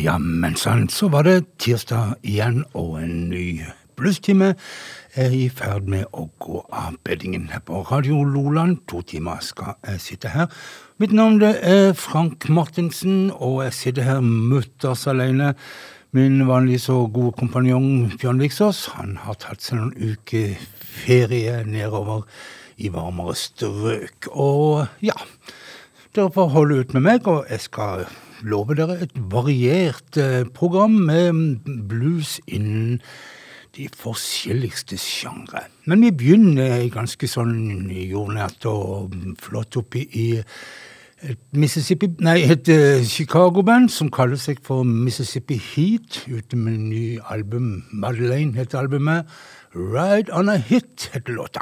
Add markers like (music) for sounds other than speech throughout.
Ja men så var det tirsdag igjen, og en ny bluestime er i ferd med å gå av beddingen her på Radio Loland. To timer skal jeg sitte her. Mitt navn er Frank Martinsen, og jeg sitter her mutters alene. Min vanlig så gode kompanjong Bjørn Viksås han har tatt seg noen uker ferie nedover i varmere strøk. Og ja, dere får holde ut med meg, og jeg skal love dere et variert eh, program med blues innen de forskjelligste sjangre. Men vi begynner ganske sånn jordnært og flott oppi i et Mississippi, nei, et uh, Chicago-band som kaller seg for Mississippi Heat, ute med en ny album. Madeleine heter albumet. Ride On A Hit heter låta.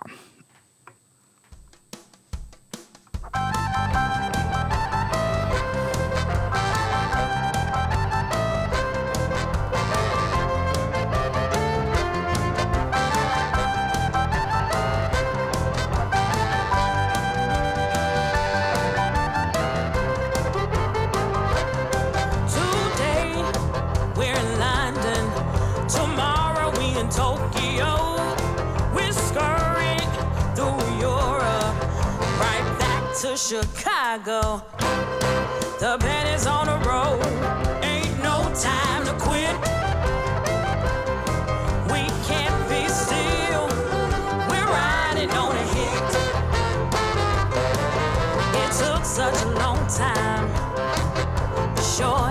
Chicago. The band is on the road, ain't no time to quit. We can't be still, we're riding on a hit. It took such a long time, sure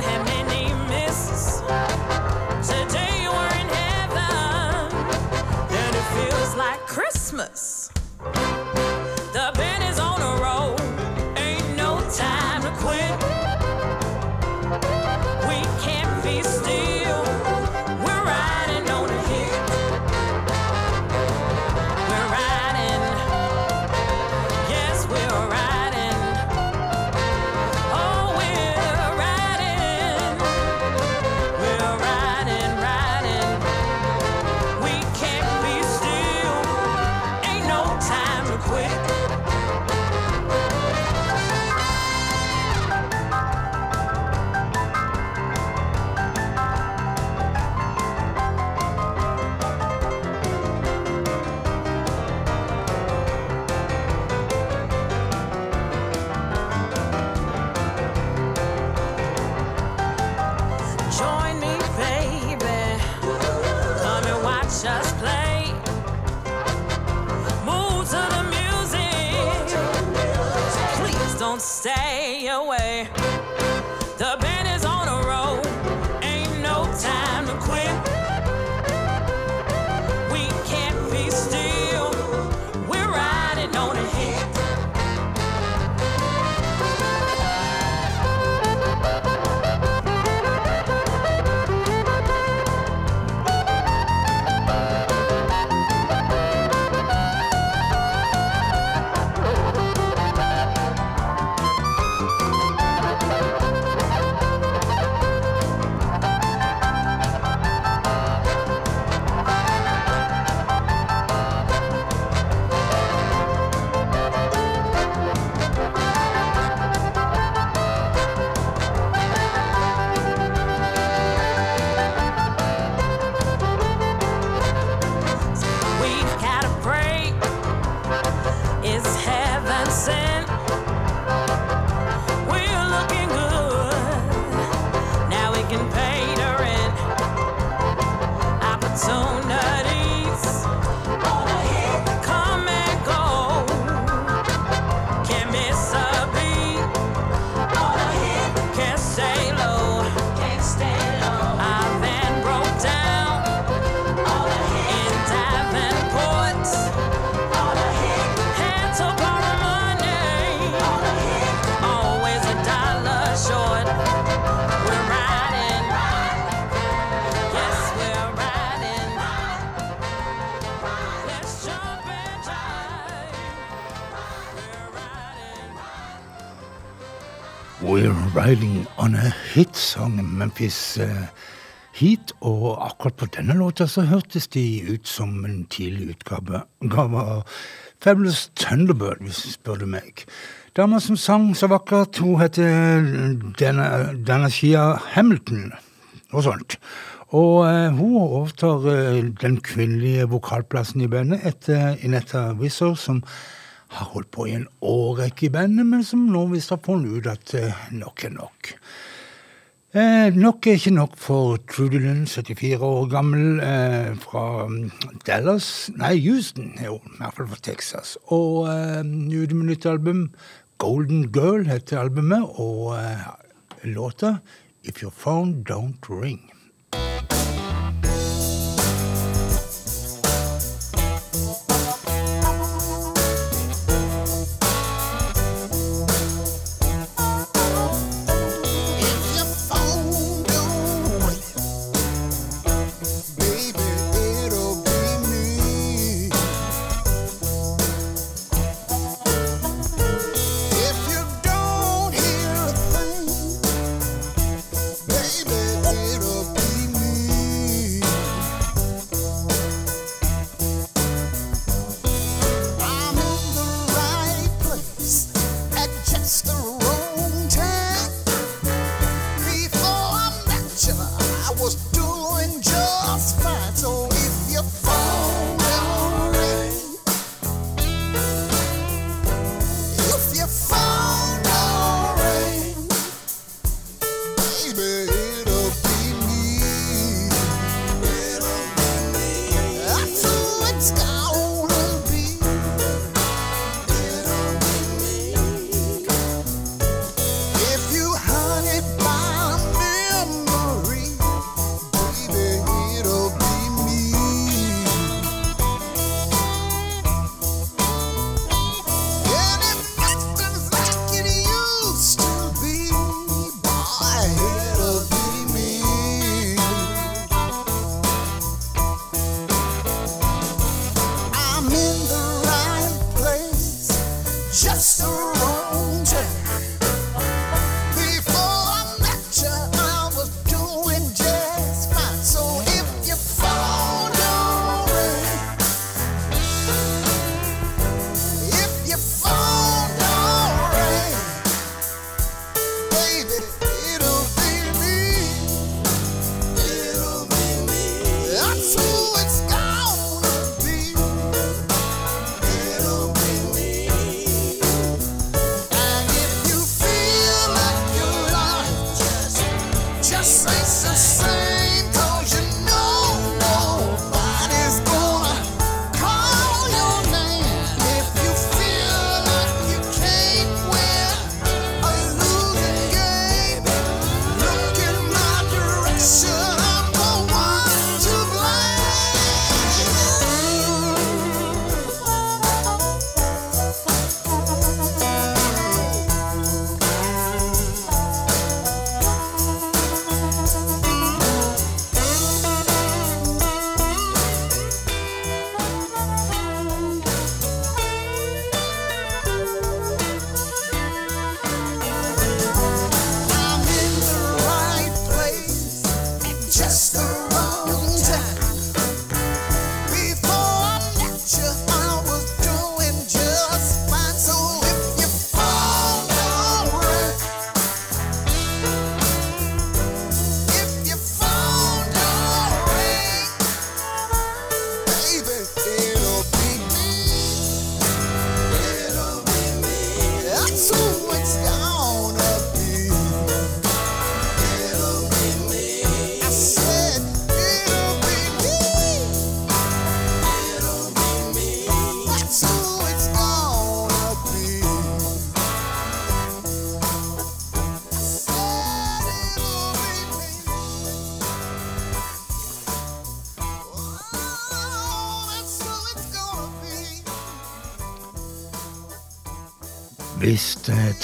Riding on a Hit sang Memphis Heat, og akkurat på denne låta så hørtes de ut som en tidlig utgave av Fabulous Thunderbird, hvis du spør du meg. Dama som sang så vakkert, hun heter Dana, Dana Shia Hamilton. og sånt. Og uh, hun overtar uh, den kvinnelige vokalplassen i bandet etter Inetta Wizzer, som har holdt på i en årrekke i bandet, men som nå visst har funnet ut at uh, nok er nok. Eh, nok er ikke nok for Trudy Lund, 74 år gammel, eh, fra um, Dallas Nei, Houston, jo, i hvert fall fra Texas. Og eh, ute med nytt album. Golden Girl heter albumet, og eh, låta If Your Phone Don't Ring. just a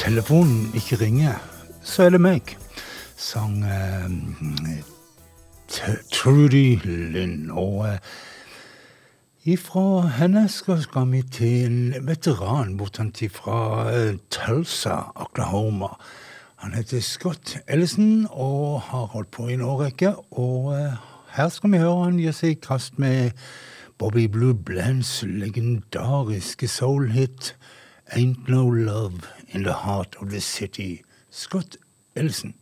telefonen ikke ringer, så er det meg, sang eh, Trudy Lynn. Og eh, ifra henne skal, vi til en veteran bortant fra eh, Tulsa, Oklahoma. Han heter Scott Ellison og har holdt på i en årrekke. Og eh, her skal vi høre han gi seg i kast med Bobby Blue Blends legendariske soul-hit. Ain't No Love in the Heart of the City. Scott Ellison.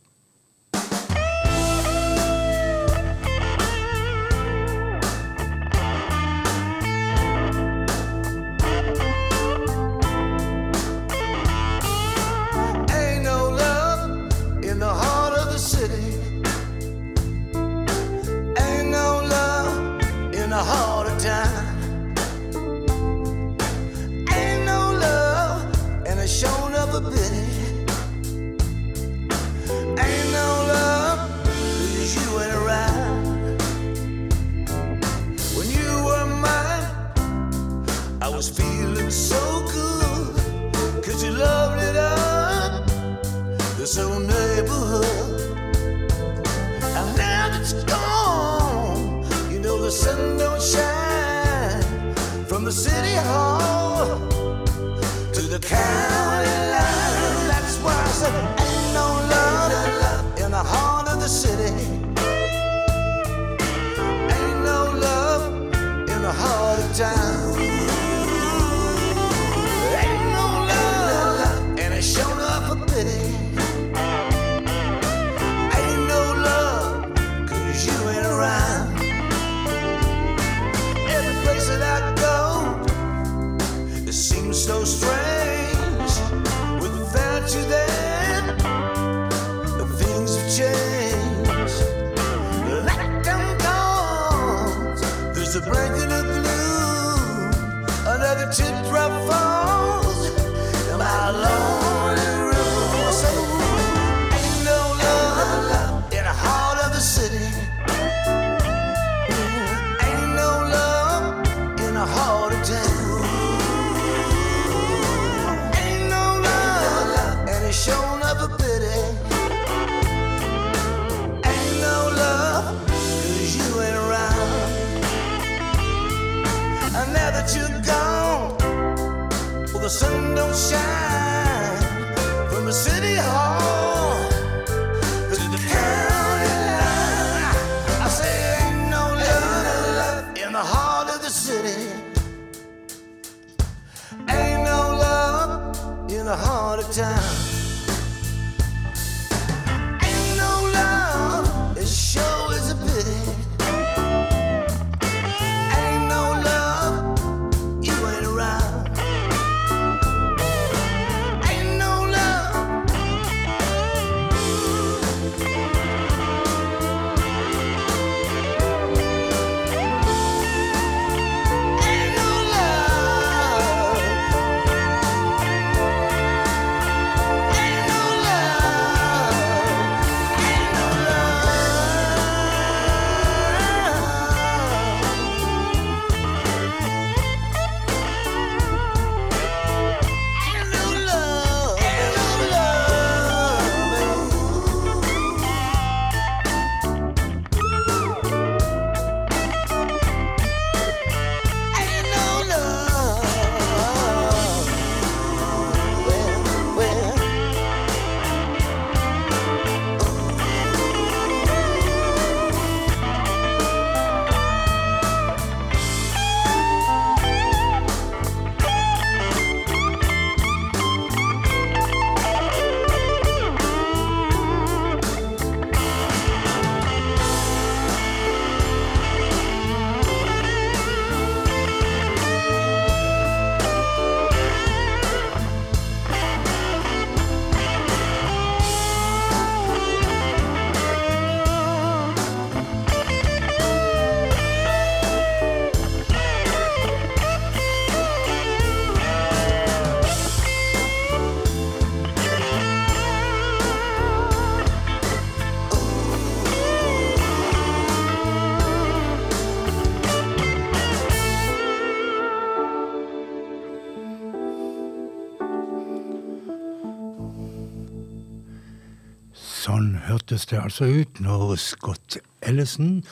Det altså ut når Scott Ellison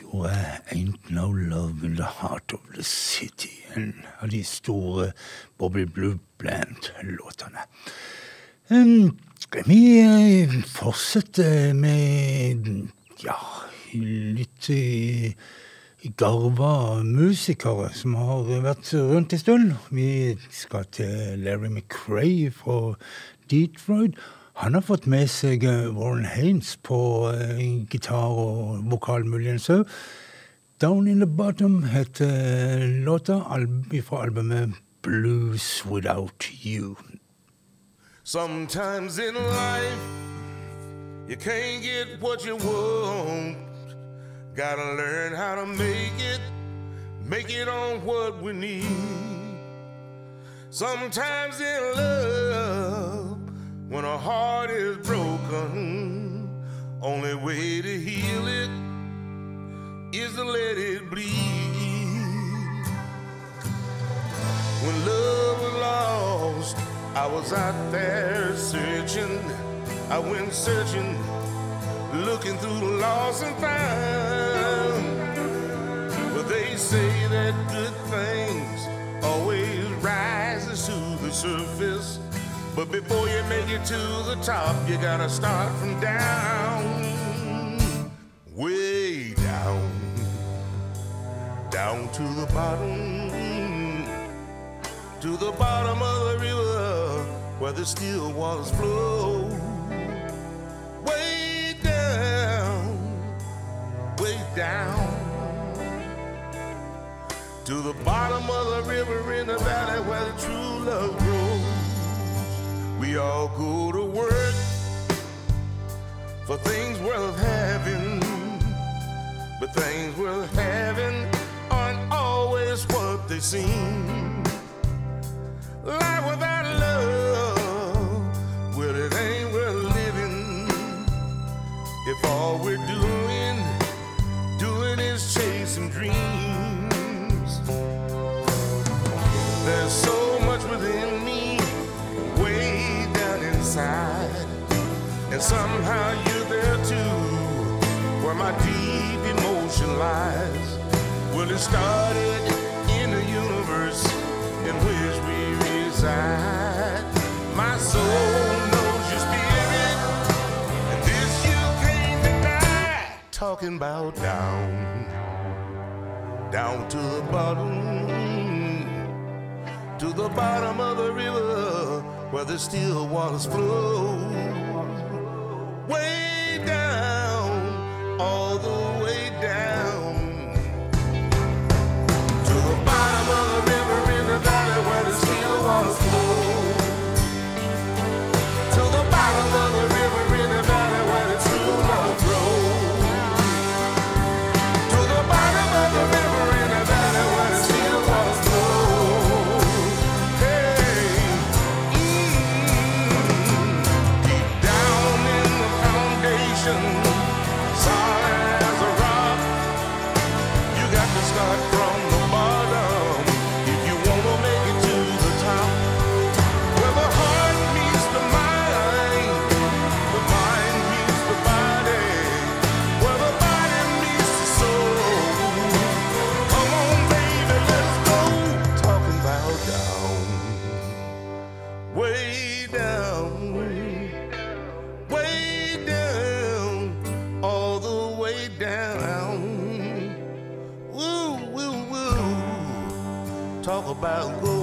gjorde Ain't No Love in the Heart of the City. En av de store Bobby Blue Bland-låtene. Um, vi fortsetter med ja, litt garva musikere som har vært rundt en stund. Vi skal til Larry McRae fra Detroit. Han har fått med seg eh, Warren Haynes på eh, gitar og vokal muligens òg. Down in the Bottom heter låta alb fra albumet Blues Without You. Sometimes in life, you can't get what you want. Gotta learn how to make it, make it on what we need. Sometimes in love, when a heart is broken, only way to heal it is to let it bleed. When love was lost, I was out there searching, I went searching, looking through the lost and found. But they say that good things always rises to the surface. But before you make it to the top, you gotta start from down, way down, down to the bottom, to the bottom of the river where the still waters flow. Way down, way down. To the bottom of the river in the valley where the true love grows. We all go to work for things worth having, but things worth having aren't always what they seem. Life without love, well, it ain't worth living if all we're doing, doing is chasing dreams. There's so inside. And somehow you're there too, where my deep emotion lies. Well, it started in the universe in which we reside. My soul knows your spirit, and this you can't deny. Talking about down, down to the bottom to the bottom of the river where the still waters flow. Way down, all the way down about gold.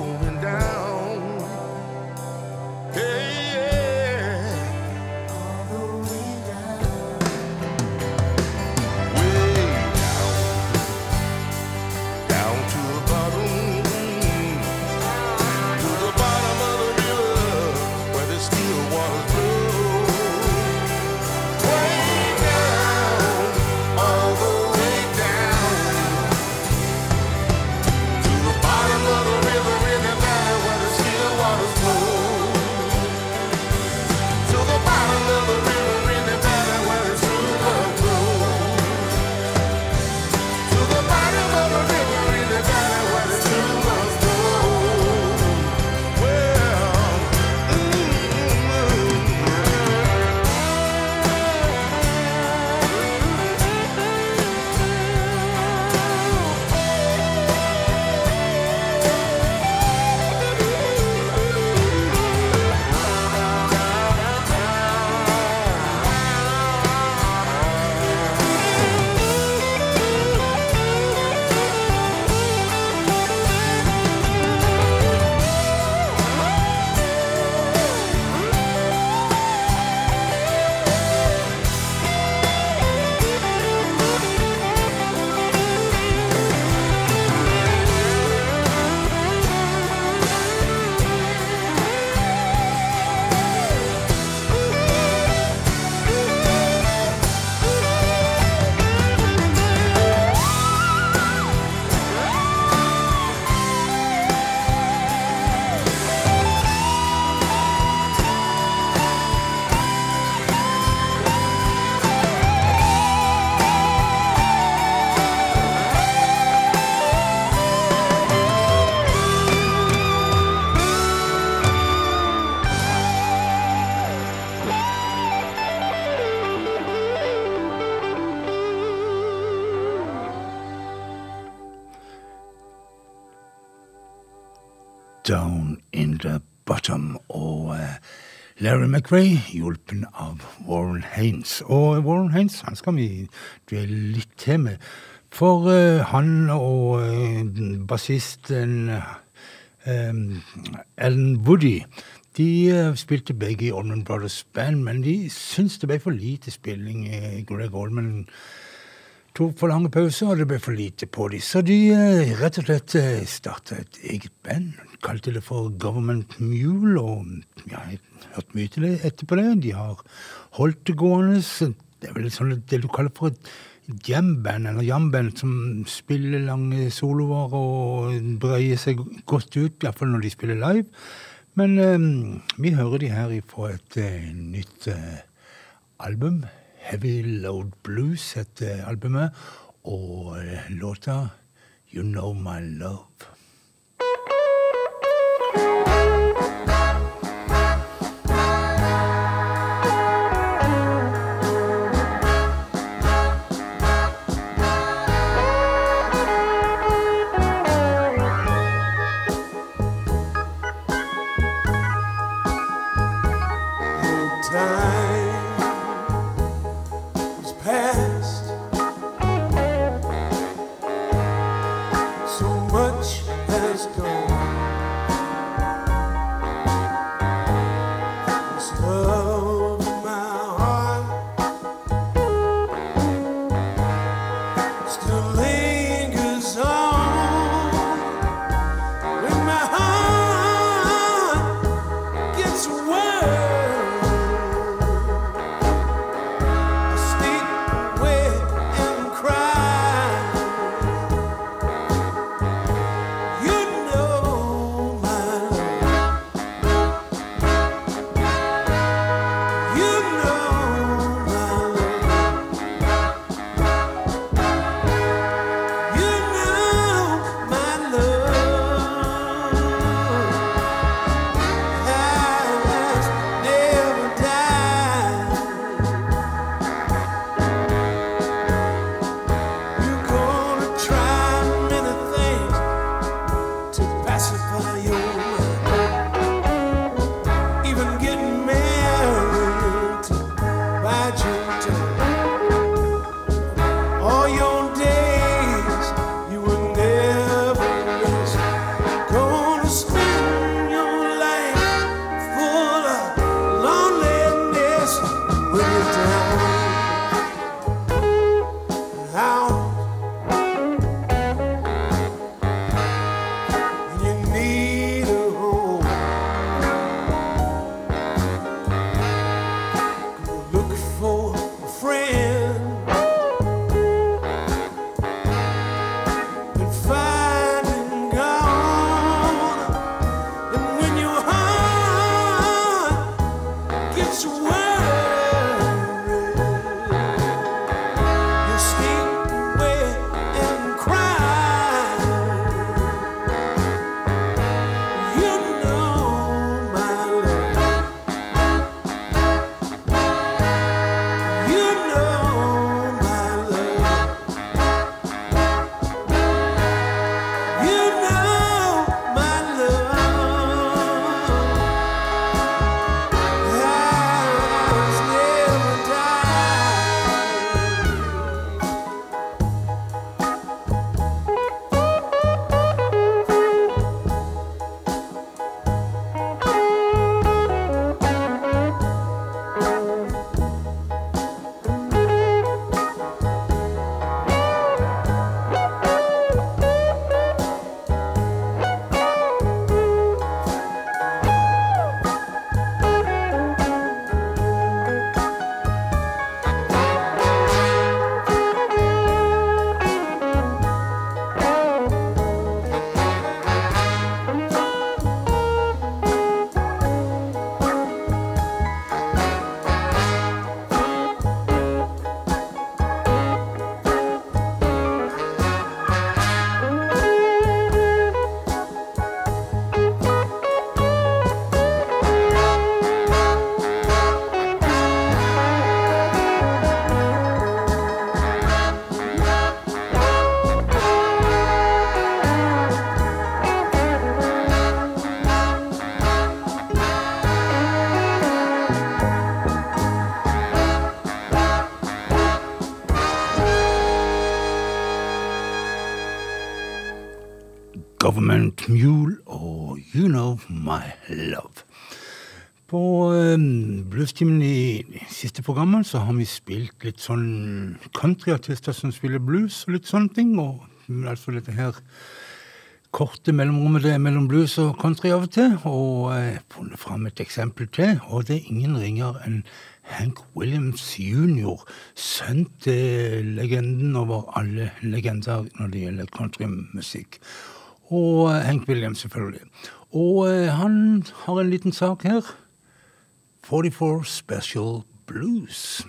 Larry McRae, hjulpen av Warren Haines. Og Warren Haines han skal vi dvele litt til med. For uh, han og uh, bassisten Ellen Woody de spilte begge i Allman Brothers Band, men de syntes det ble for lite spilling. Greg Allman tok for lange pauser, og det ble for lite på dem. Så de rett og slett starta et eget band. Kalte det for Government Mule, og ja, jeg hørt mye til det etterpå det. De har holdt det gående. Det er vel sånn det du kaller for et jamband, eller jamband, som spiller lange soloer og breier seg godt ut, iallfall når de spiller live. Men um, vi hører de her fra et uh, nytt uh, album. Heavy Load Blues heter albumet, og låta You Know My Love. Government Mule og You Know My Love. På um, Bluestimen i siste programmet så har vi spilt litt sånn countryartister som spiller blues og litt sånne ting. Og altså dette her korte mellomrommet det er mellom blues og country av og til. Og har funnet fram et eksempel til, og det er ingen ringer enn Hank Williams jr., sønn til legenden over alle legender når det gjelder countrymusikk. Og Hank Williams, selvfølgelig. Og han har en liten sak her. 44 Special Blues.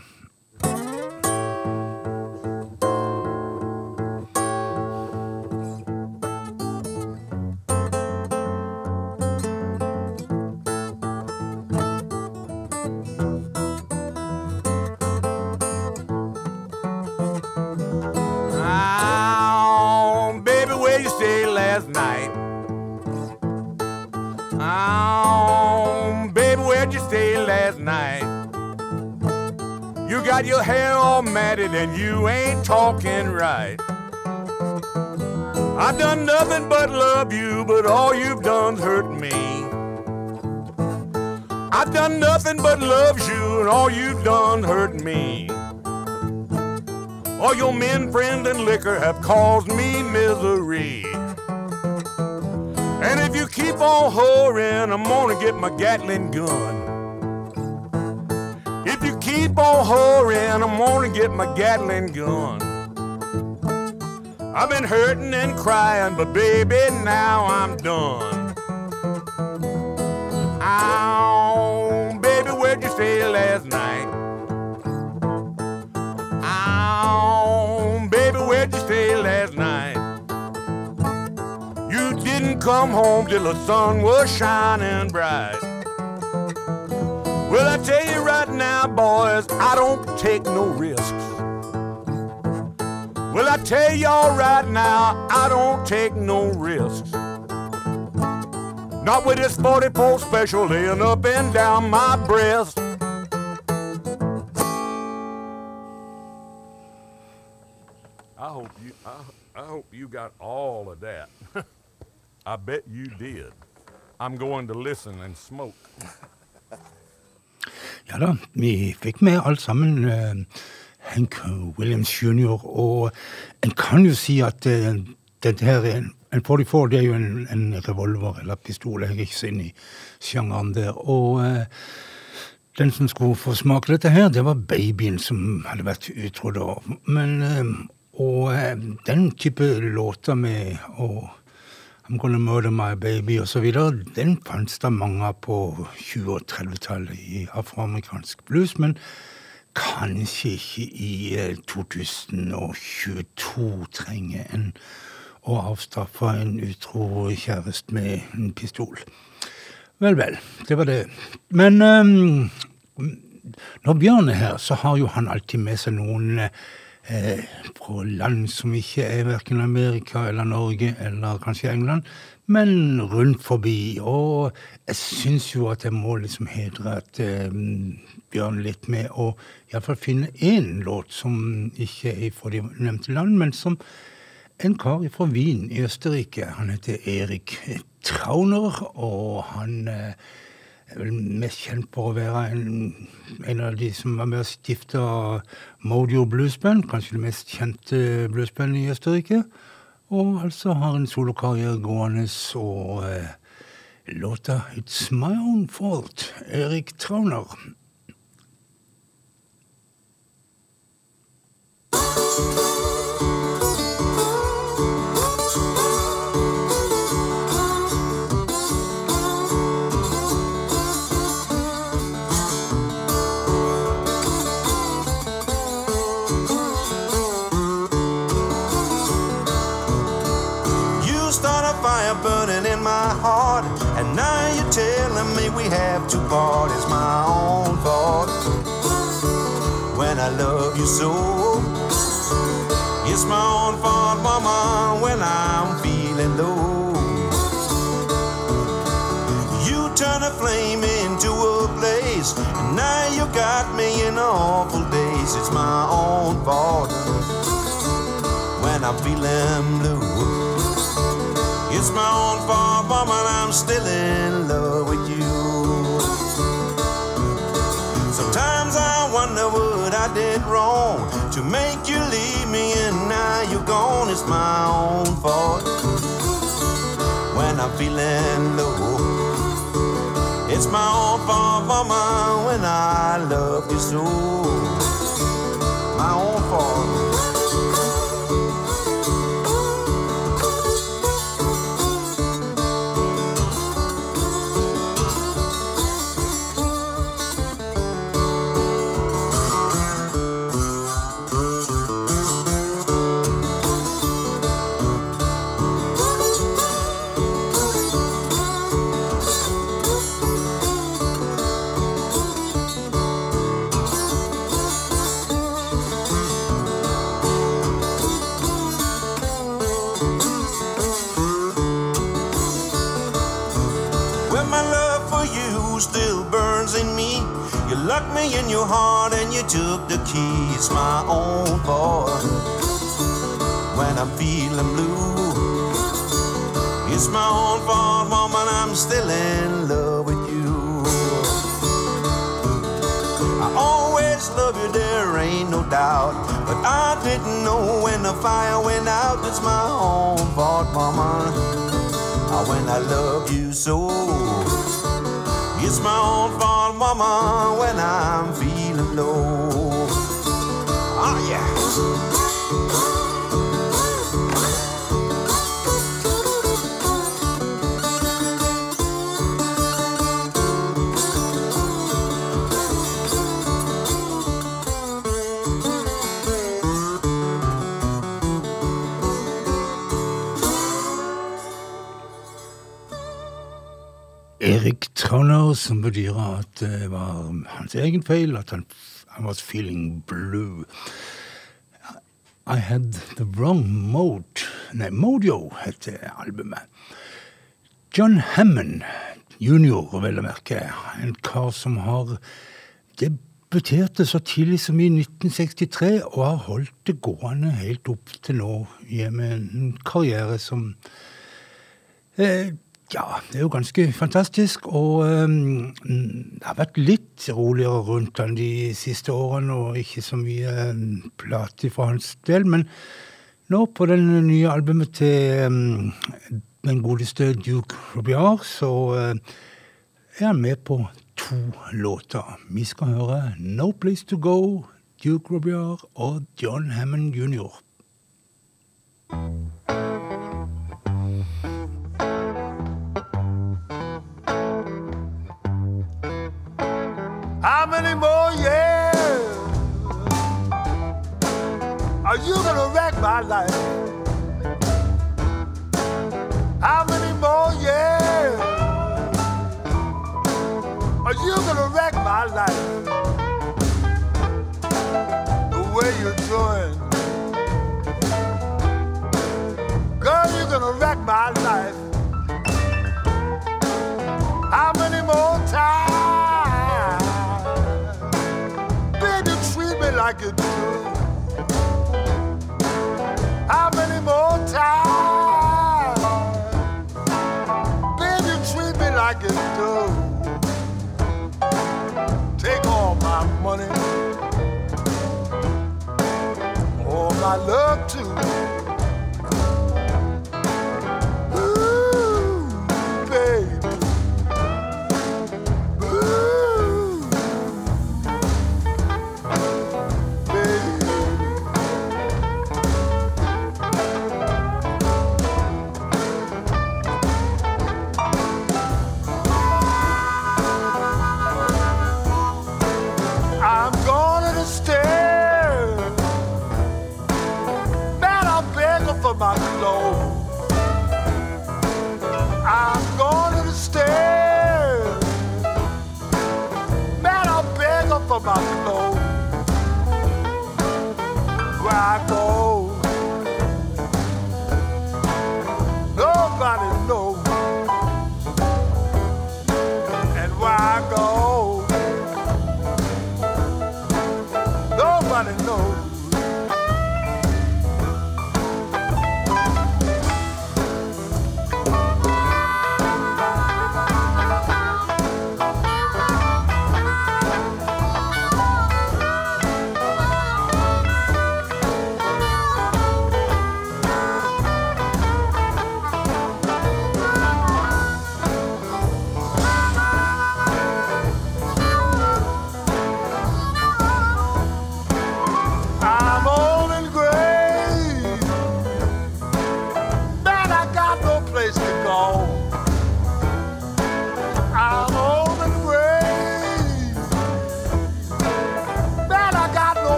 Got your hair all matted and you ain't talking right. I've done nothing but love you, but all you've done's hurt me. I've done nothing but love you, and all you've done hurt me. All your men, friends, and liquor have caused me misery. And if you keep on whoring, I'm gonna get my Gatling gun on hurrying, I'm gonna get my Gatling gun. I've been hurting and crying, but baby, now I'm done. Ow, baby, where'd you stay last night? Ow, baby, where'd you stay last night? You didn't come home till the sun was shining bright. Well, I tell you right now, boys, I don't take no risks. Well, I tell y'all right now, I don't take no risks. Not with this 44 special laying up and down my breast. I hope you, I, I hope you got all of that. (laughs) I bet you did. I'm going to listen and smoke. (laughs) Ja da, vi fikk med alt sammen. Uh, Hank Williams jr. Og en kan jo si at uh, dette her er en, en 44 det er jo en, en, revolver eller pistol. Jeg er ikke så inne i sjangeren der. Og uh, den som skulle få smake dette her, det var babyen som hadde vært utro da. Men Og den type låter med å I'm Gonna Murder My Baby osv. Den fantes det mange av på 20- og 30-tallet i afroamerikansk blues, men kanskje ikke i 2022 eh, trenger en å avstraffe en utro kjæreste med en pistol. Vel, vel. Det var det. Men um, når Bjørn er her, så har jo han alltid med seg noen uh, eh, fra land som ikke er verken Amerika eller Norge eller kanskje England, men rundt forbi. Og jeg syns jo at jeg må liksom hedre at eh, Bjørn litt med å iallfall finne én låt som ikke er fra de nevnte land, men som en kar fra Wien i Østerrike. Han heter Erik Trauner, og han eh, er vel mest kjent for å være en, en av de som var med og stifta Modio Bluesband, kanskje det mest kjente bluesbandet i Østerrike. Og altså har en solokarriere gående, og eh, låta 'It's My Own Fault', Erik Trauner. heart. Part. It's my own fault. When I love you so, it's my own fault, mama, when I'm feeling low. You turn a flame into a blaze, and now you got me in awful days. It's my own fault when I'm feeling blue. It's my own fault, woman, I'm still in love with you. Did wrong to make you leave me, and now you're gone. It's my own fault when I'm feeling low. It's my own fault, mama, when I love you so. Me in your heart and you took the keys, my own fault when I'm feeling blue. It's my own fault, woman, I'm still in love with you. I always love you, there ain't no doubt. But I didn't know when the fire went out. It's my own fault, mama. When I love you so. It's my own fault, mama, when I'm feeling low. Oh, yeah. Trauner, som betyr at det var hans egen feil, at han, han was feeling blue. I had the wrong mode. Nei, Mojo heter albumet. John Hammond junior, vel å merke, en kar som har debuterte så tidlig som i 1963, og har holdt det gående helt opp til nå, med en karriere som eh, ja, det er jo ganske fantastisk, og um, det har vært litt roligere rundt han de siste årene, og ikke så mye um, plate for hans del, men nå på den nye albumet til um, den godeste Duke Rubiar, så uh, er han med på to låter. Vi skal høre No Place To Go, Duke Rubiar og John Hammond jr. How many more years are you gonna wreck my life? How many more years are you gonna wreck my life? The way you're doing, girl, you're gonna wreck my life. How many more times? Like you do. How many more times? Baby, treat me like you do. Take all my money, all my love too.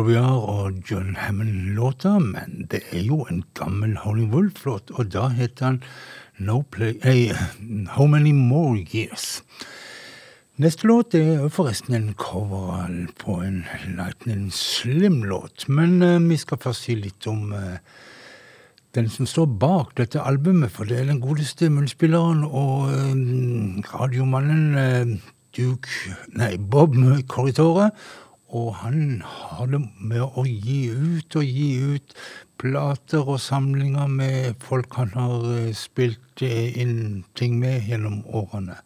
Duke og John Hammond-låta, men det er jo en gammel Howling Wolf-låt, og da heter han no play, hey, How Many More Years. Neste låt er forresten en cover på en Lightning Slim-låt, men uh, vi skal først si litt om uh, den som står bak dette albumet, for det er den godeste munnspilleren og uh, radiomannen Duke Nei, Bob Corritore. Og han har det med å gi ut og gi ut plater og samlinger med folk han har eh, spilt eh, inn ting med gjennom årene.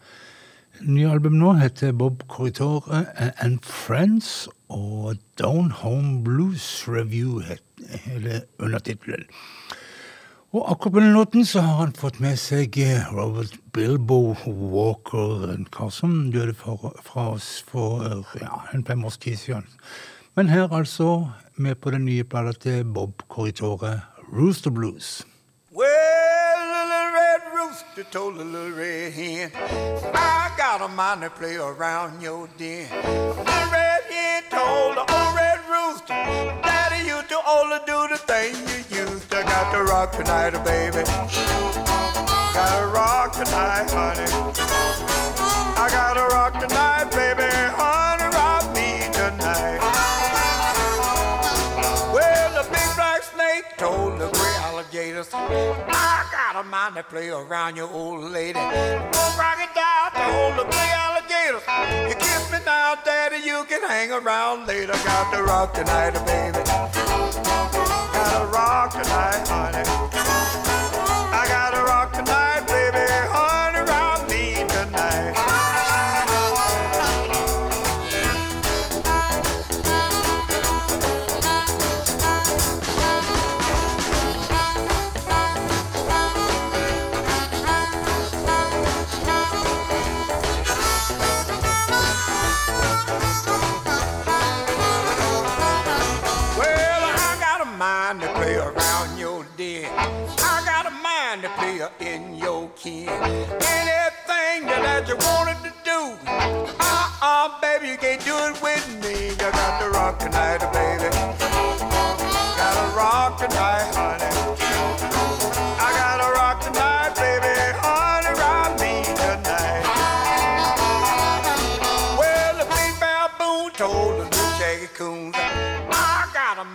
Nye album nå heter Bob Corritore and Friends, og Down Home Blues Review hele undertittelen. Og akkurat på den låten så har han fått med seg eh, Robert Bilbo Walker, en kar som døde for, fra oss for ja, en fem års tid siden. Men her altså, med på den nye plata til Bob Corritore, Rooster Blues. Well, little red rooster told a little red hen, I got a mind to play around your den. The red hen told the old red rooster, Daddy used to only do the thing you to. Got to rock tonight, baby. Gotta rock tonight, honey. I gotta rock tonight, baby. Honey, rock me tonight. Well, the big black snake told the alligators, I got a mind to play around your old lady. Oh, crocodile told the big alligators, you kiss me now, daddy, you can hang around later. Got to rock tonight, baby. Gotta rock tonight, honey. I gotta rock tonight, baby. Mind in your kin. Anything that you wanted to do, uh-uh, baby, you can't do it with me. You got to rock tonight, baby.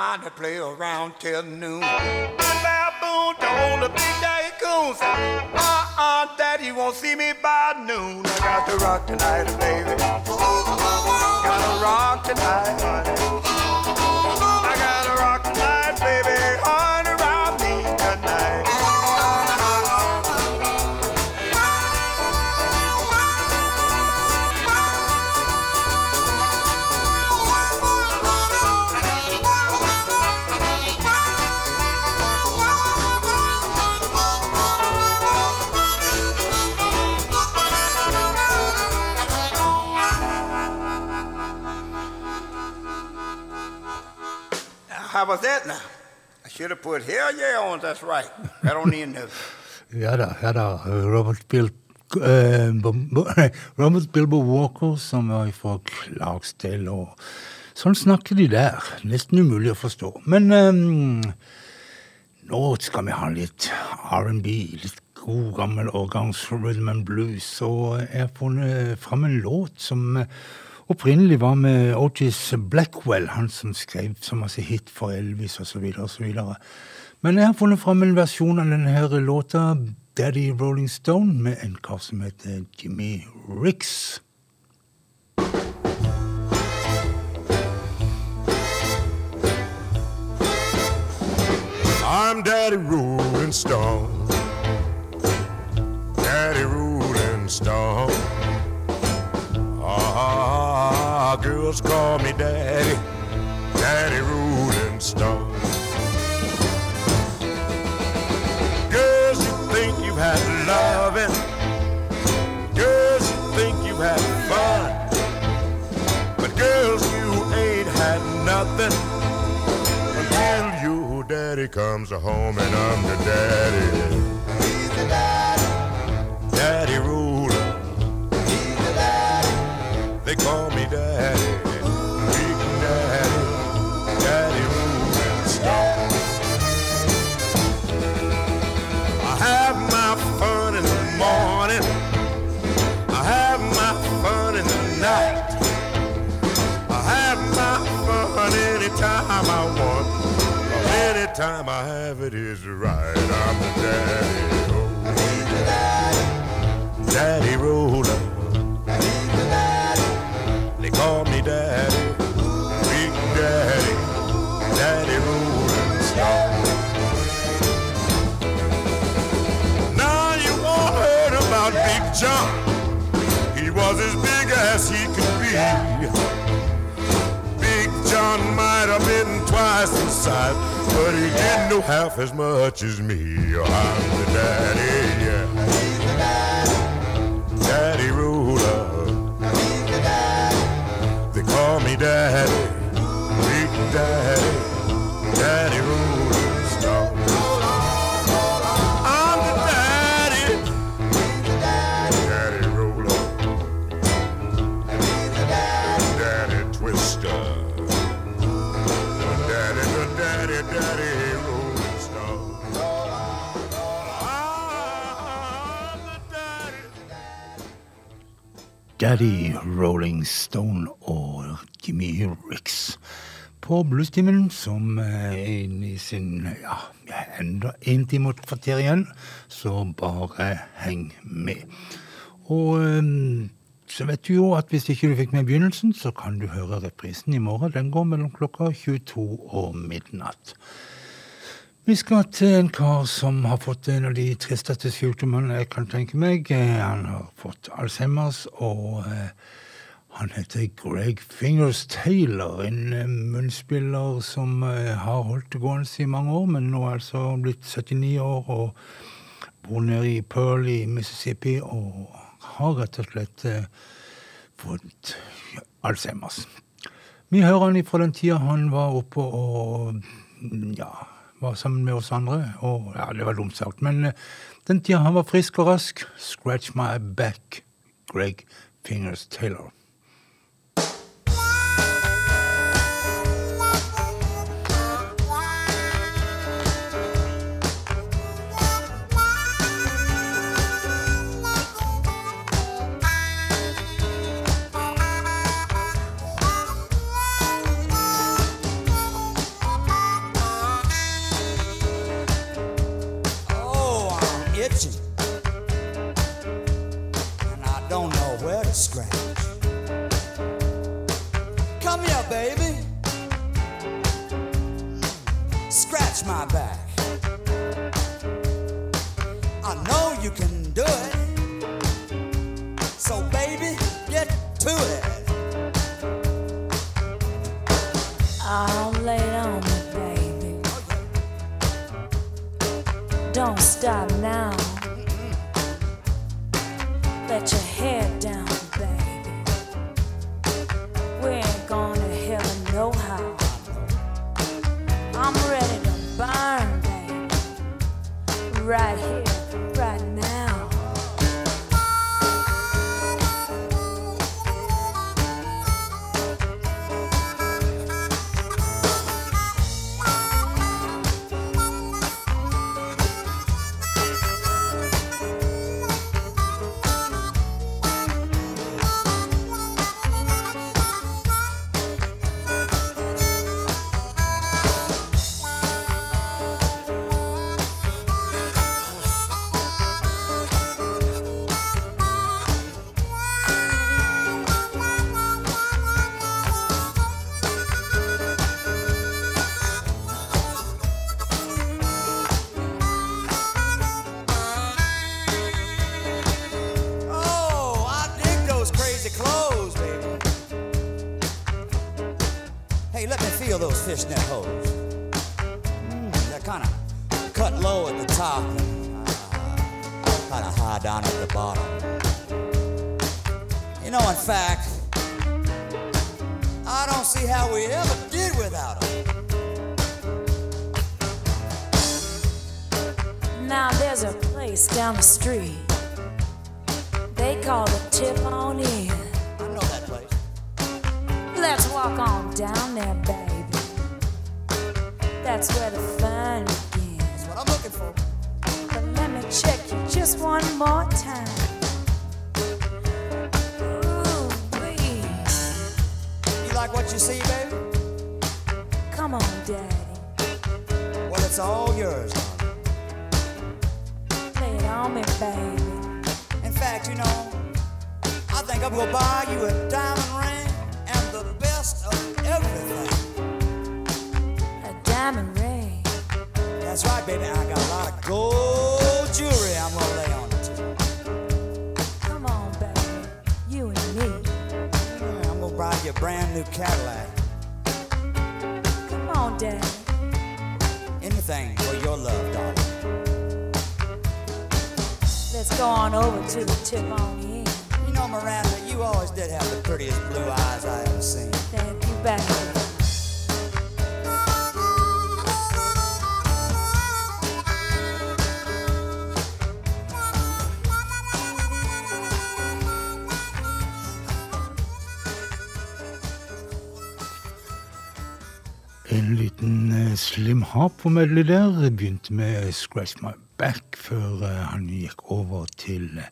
Mind to play around till noon. The baboon told the big daddy coons, uh-uh, daddy won't see me by noon. I got to rock tonight, baby. Gotta rock tonight, honey. Was that now? I should have put hell yeah on. That's right. Right on the end. Ja da, ja da. Robert, Bil Bo- nei, Robert Bilbo Walker, som var fra Clarksdale. og Sånn snakker de der. Nesten umulig å forstå. Men eh, nå skal vi ha litt R&B. Litt god, gammel årgangs rhythm and blues. Og jeg har funnet fram en låt som opprinnelig var med Otis Blackwell, han som skrev så masse hit for Elvis osv. osv. Men jeg har funnet fram en versjon av denne låta, Daddy Rolling Stone, med en kar som heter Jimmy Ricks. I'm Daddy Rolling Stone. Daddy Rolling Stone. Ah, girls call me Daddy. Daddy Rolling Stone. Girls, you think you've had loving. Girls, you think you've had fun. But girls, you ain't had nothing until your daddy comes home and I'm the daddy. He's the daddy. Daddy they call me daddy, big daddy, daddy. I have my fun in the morning. I have my fun in the night. I have my fun anytime I want. Anytime I have it is right. I'm the daddy. Oh, daddy. Daddy roller. Big daddy, daddy. Now you about Big John. He was as big as he could be. Big John might have been twice the size, but he didn't know half as much as me. Oh, I'm the. Daddy me daddy, big daddy, daddy ruler star. I'm the daddy, daddy roller, daddy twister, the daddy, the daddy, daddy rolling star. I'm the daddy. Daddy Rolling Stone og Jimmy Ricks på Bluestimen, som er i sin ja, enda én time og kvarter igjen, så bare heng med. Og så vet du jo at hvis ikke du fikk med begynnelsen, så kan du høre reprisen i morgen. Den går mellom klokka 22 og midnatt. Vi skal til en kar som har fått en av de tristeste sykdommene jeg kan tenke meg. Eh, Han har fått Alzheimers, og eh, han heter Greg Fingers Taylor. En eh, munnspiller som eh, har holdt det gående i mange år, men nå er altså blitt 79 år og bor nede i Pearl i Mississippi og har rett og slett eh, fått Alzheimers. Vi hører han fra den tida han var oppe og ja, var sammen med oss andre. Og ja, det var dumt sagt, men den tida han var frisk og rask. Scratch my back, Greg Fingers Taylor. That's right, baby. I got a lot of gold jewelry I'm gonna lay on it. too. Come on, baby. You and me. Yeah, I'm gonna buy you a brand new Cadillac. Come on, Dad. Anything for your love, darling. Let's go on over to the tip on in. You know, Miranda, you always did have the prettiest blue eyes I ever seen. Thank you, baby. Eh, Slim Harpo-medley der. Begynte med 'Scratch My Back' før eh, han gikk over til eh,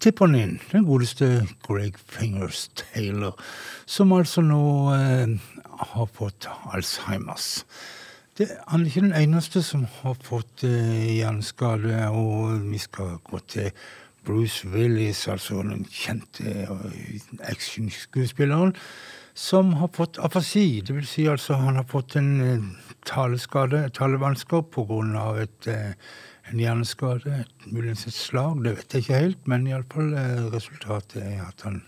tipperen inn, den godeste Greg Fingers Taylor, som altså nå eh, har fått Alzheimers. Det, han er ikke den eneste som har fått eh, hjerneskade, og vi skal gå til Bruce Willis, altså den kjente eh, actionskuespilleren, som har fått afasi. Vil si altså han har fått en eh, taleskade, talevansker, på grunn av eh, en hjerneskade, muligens et slag, det vet jeg ikke helt, men iallfall eh, resultatet er at han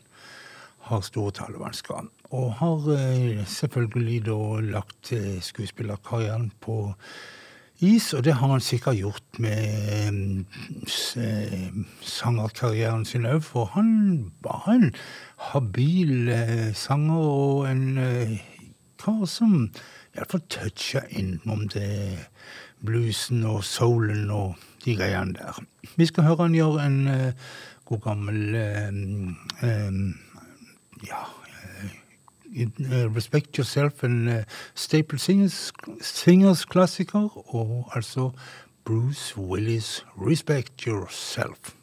har store talevansker. Og har selvfølgelig da lagt skuespillerkarrieren på is, og det har han sikkert gjort med eh, sangerkarrieren sin òg, for han var en habil eh, sanger og en eh, kar som iallfall toucha innom det bluesen og soulen og de greiene der. Vi skal høre han gjøre en god gammel ja, eh, Respect Yourself, en eh, Staple Singers, Singers klassiker, og altså Bruce Willis, Respect Yourself.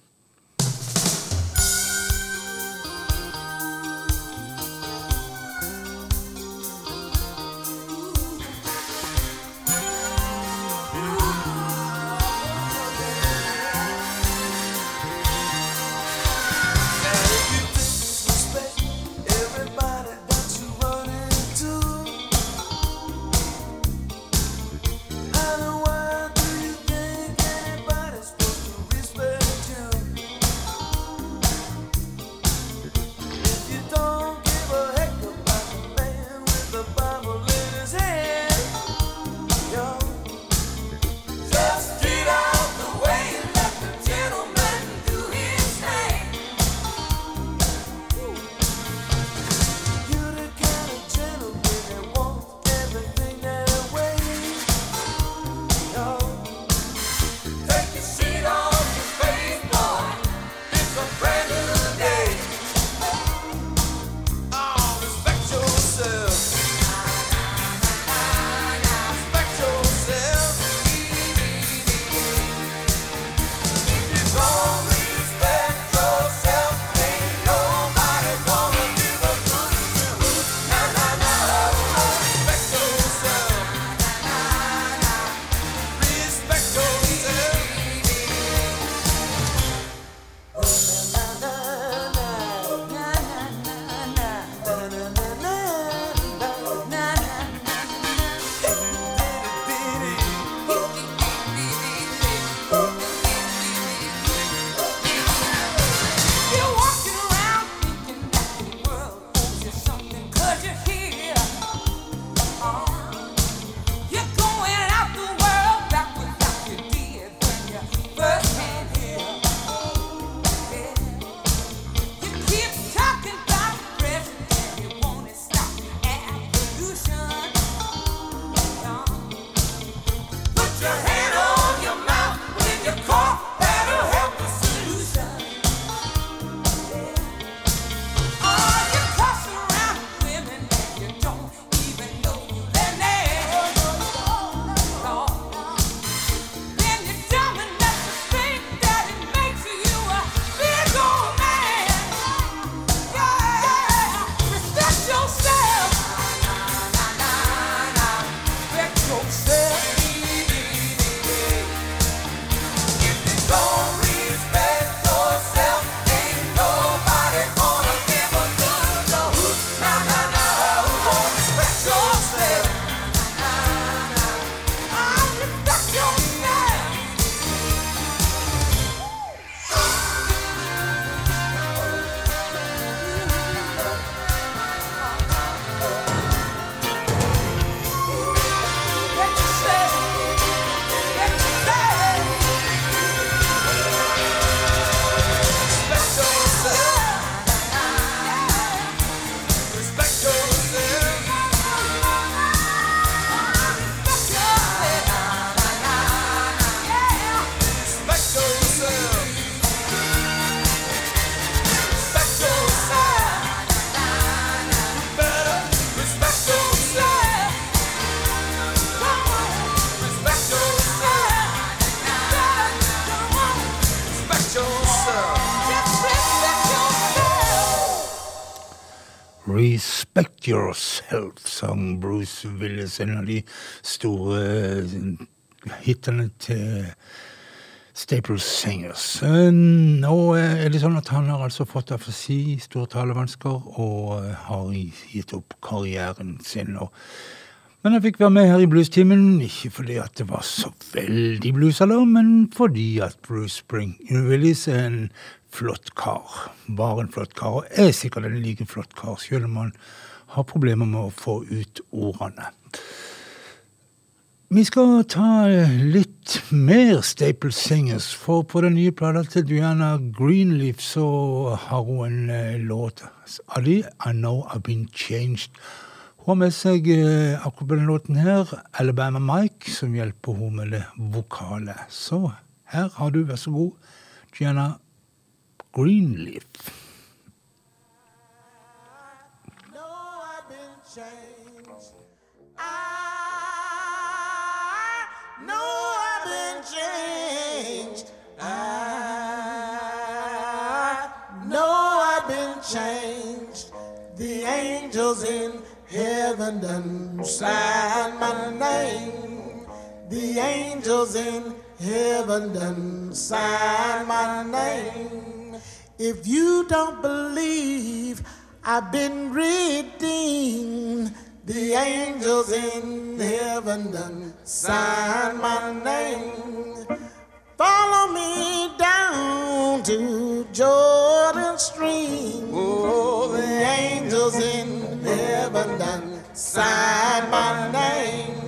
Yourself, sang Bruce Willis, en av de store eh, hitene til Staples Singers. Eh, Nå er det sånn at han har altså fått afasi, store talevansker, og eh, har gitt opp karrieren sin. Men jeg fikk være med her i Bluestimen, ikke fordi at det var så veldig bluesalarm, men fordi at Bruce Spring Willis er en flott kar. Var en flott kar, og er sikkert en like flott kar, selv om han har problemer med å få ut ordene. Vi skal ta litt mer Staple Singers, for på den nye plata til Diana Greenleaf så har hun en eh, låt de, I Know I've Been Changed. Hun har med seg eh, akkurat denne låten her, Alabama Mike, som hjelper henne med det vokale. Så her har du, vær så god, Diana Greenleaf. I know I've been changed. The angels in heaven done sign my name. The angels in heaven done sign my name. If you don't believe I've been redeemed, the angels in heaven done sign my name. Follow me down to Jordan stream. Oh, the angels in heaven done sign my name.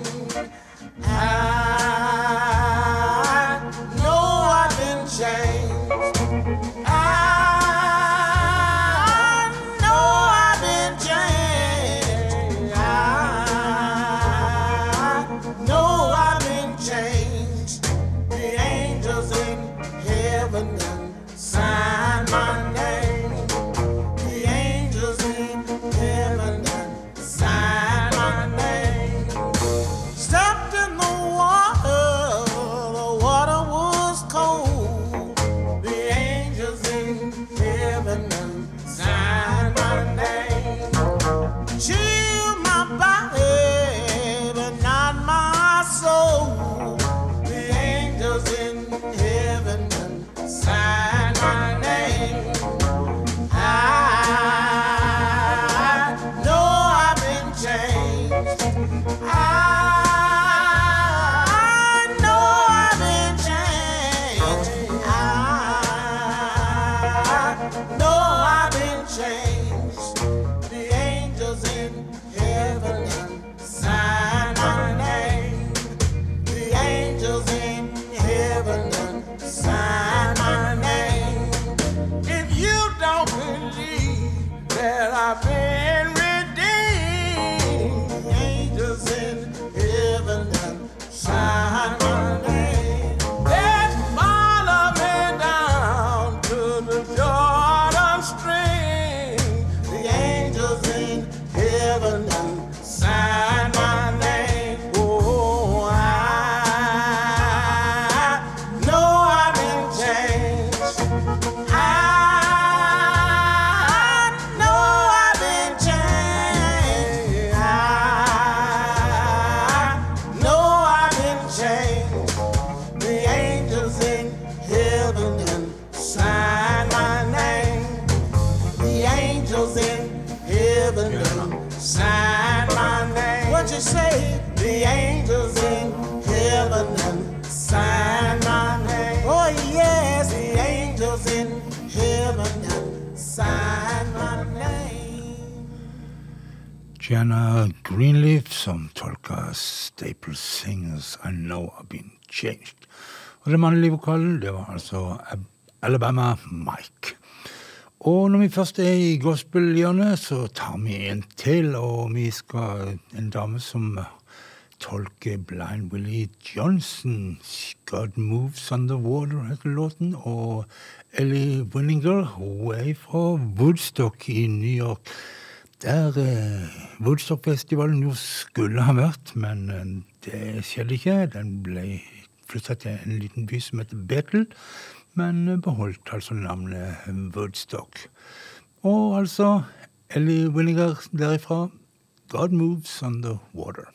Og den mannlige vokalen, det var altså Alabama Mike. Og når vi først er i gospelhjørnet, så tar vi en til, og vi skal en dame som tolker Blind Willie Johnson. God Moves Underwater heter låten. Og Ellie Winninger, hun er fra Woodstock i New York. Der eh, Woodstock-festivalen jo skulle ha vært, men eh, det skjedde ikke. Den ble flytta til en liten by som heter Bethel, men beholdt altså navnet Woodstock. Og altså Ellie Winninger derifra God Moves On The Water.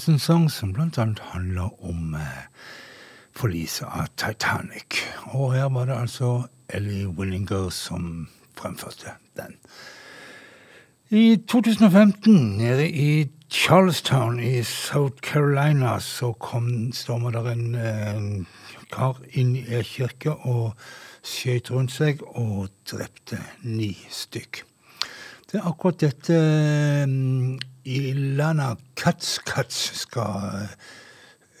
Lewis' sang, som bl.a. handler om eh, forliset av Titanic. Og her var det altså Ellie Willinger som fremførte den. I 2015, nede i Charlestown i South Carolina, så kom stormer der en, en kar inn i ei kirke og skjøt rundt seg og drepte ni stykk. Det er akkurat dette eh, Ilana Katz-Katz skal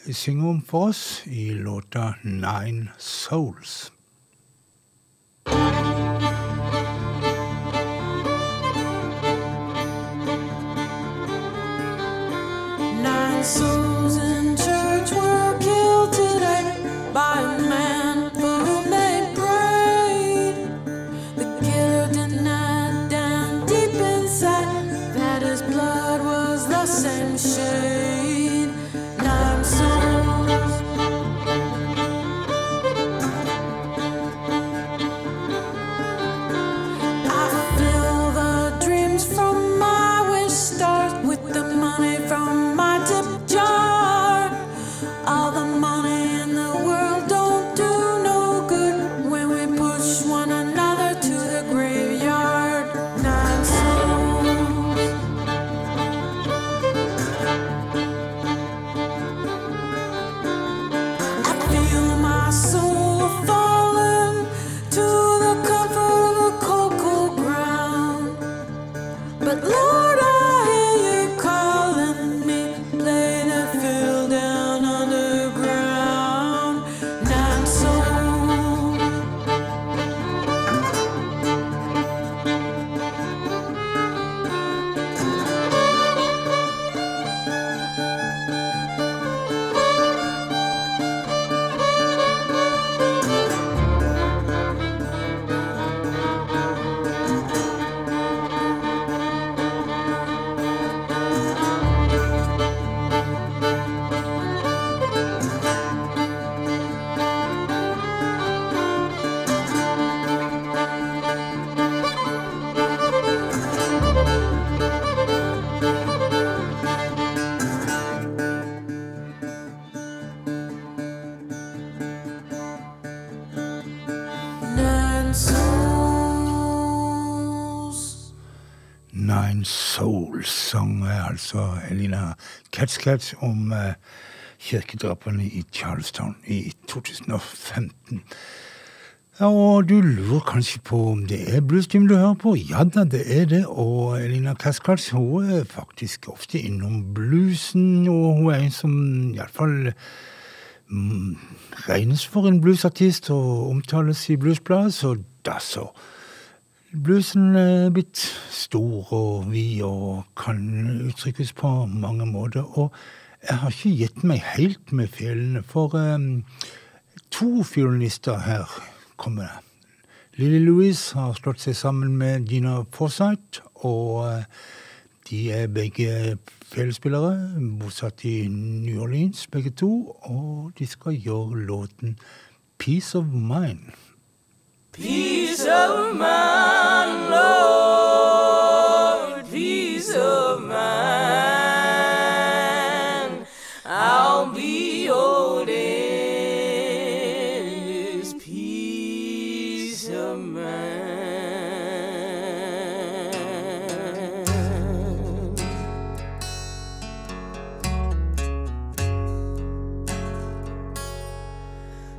eh, synge om for oss i låta 'Nine Souls'. Nine souls in church were killed today by Katzkatz om eh, kirkedrapene i Charlestown i 2015. Og du lurer kanskje på om det er bluestimen du hører på? Ja da, det er det. Og Elina Kaskals hun er faktisk ofte innom bluesen, og hun er en som iallfall mm, regnes for en bluesartist og omtales i bluesbladet, så da så. Bluesen er blitt stor og vid og kan uttrykkes på mange måter. Og jeg har ikke gitt meg helt med fjellene, for um, to fiolinister her kommer det. Lily Louise har slått seg sammen med Gina Forsythe, og uh, de er begge felespillere, bosatt i New Orleans begge to, og de skal gjøre låten Peace of Mind. Peace of mind, Lord, peace of mind. I'll be holding this peace of mind.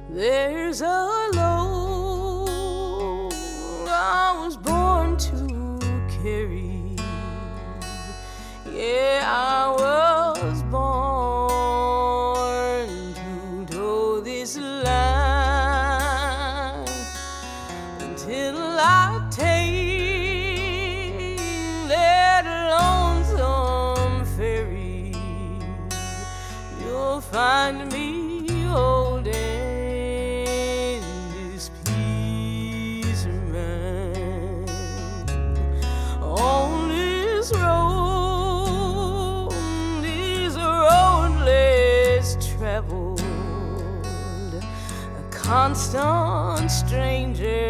There's a constant stranger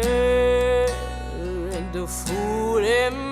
and a fool am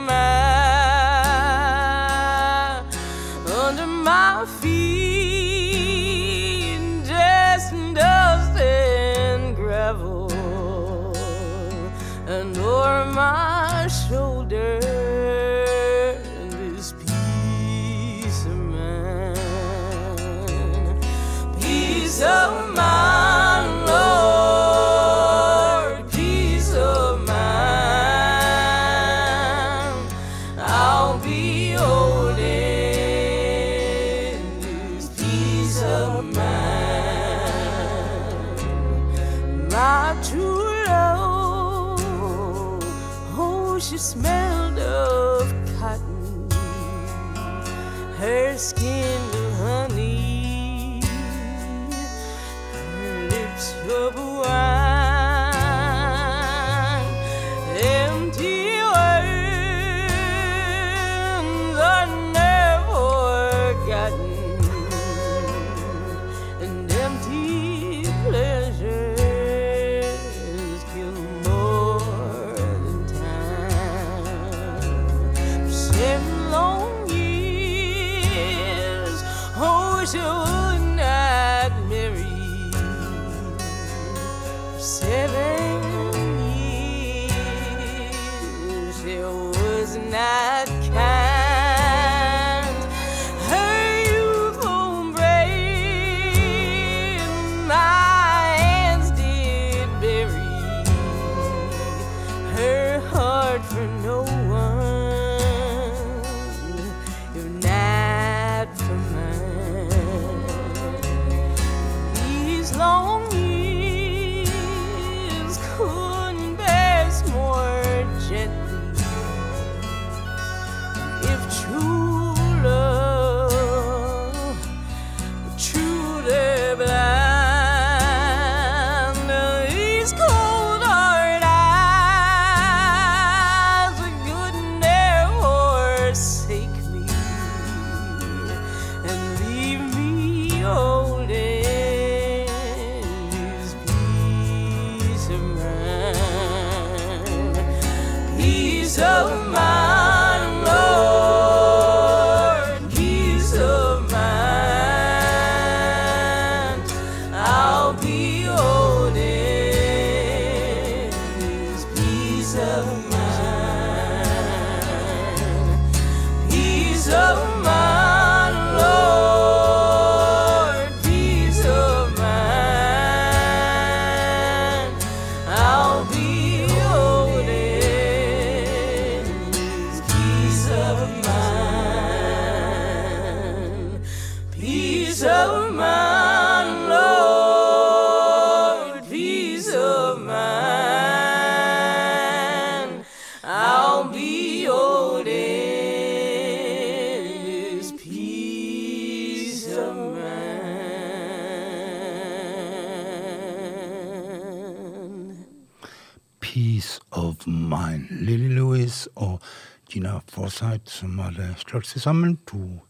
Forsythe som hadde slått seg sammen. To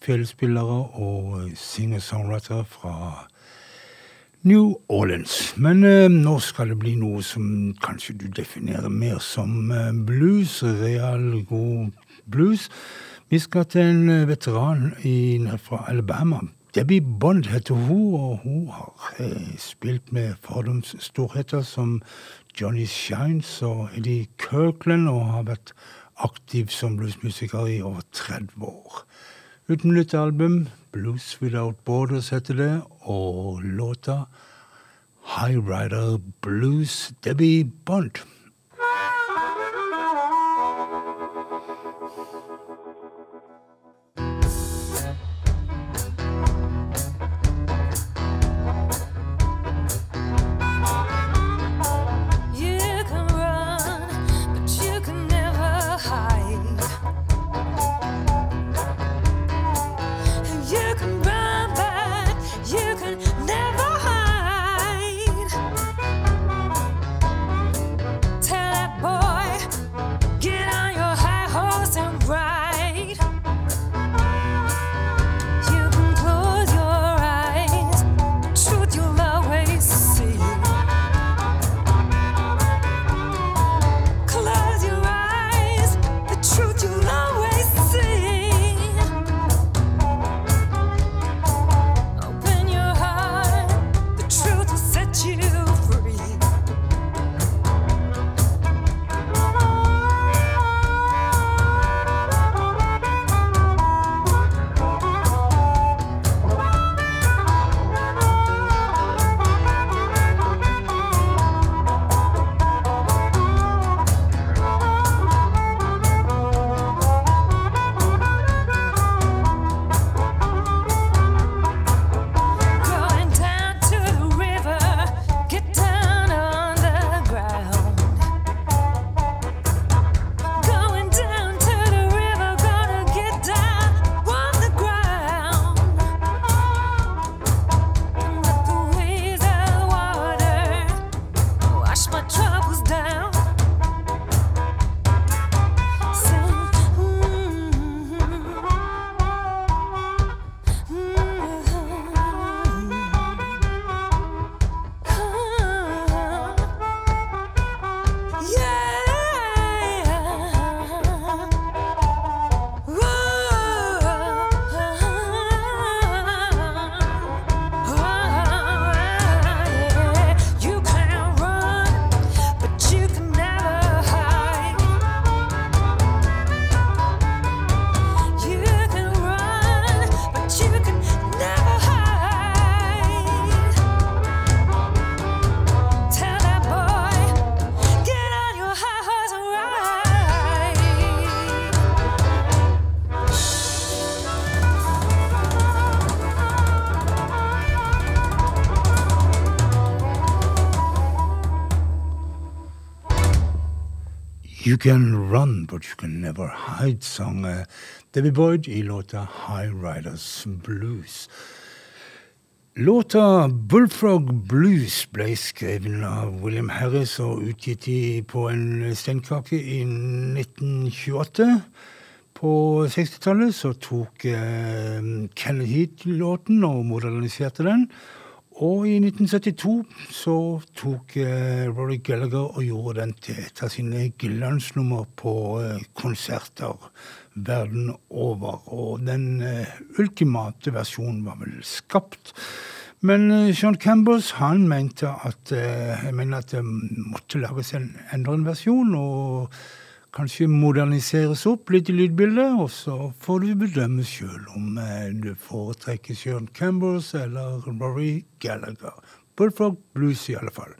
fjellspillere og singer-songwriter fra New Orleans. Men eh, nå skal det bli noe som kanskje du definerer mer som eh, blues. Real, god blues. Vi skal til en eh, veteran i, fra Alabama. Debbie Bond heter hun, og hun har eh, spilt med fordomsstorheter som Johnny Shines og Eddie Kirkland, og har vært aktiv som bluesmusiker i over 30 år. Uten nytt album, Blues Without Borders heter det, og låta High Rider Blues, Debbie Bond. You Can Run But You Can Never Hide, sang David Debbie Boyd i låta High Riders Blues. Låta Bullfrog Blues ble skrevet av William Harris og utgitt i, på en steinkake i 1928. På 60-tallet så tok eh, Kenneth Heat låten og moderniserte den. Og i 1972 så tok eh, Rory Gallagher og gjorde den til et av sine glansnummer på eh, konserter verden over. Og den eh, ultimate versjonen var vel skapt. Men Sean Campbells han mente at, jeg mener at det måtte lages en endret versjon. og kanskje moderniseres opp litt i lydbildet, og så får du bedømme sjøl om eh, du foretrekker Sean Campbells eller Rory Gallagher. Bullfrog Blues, i alle fall.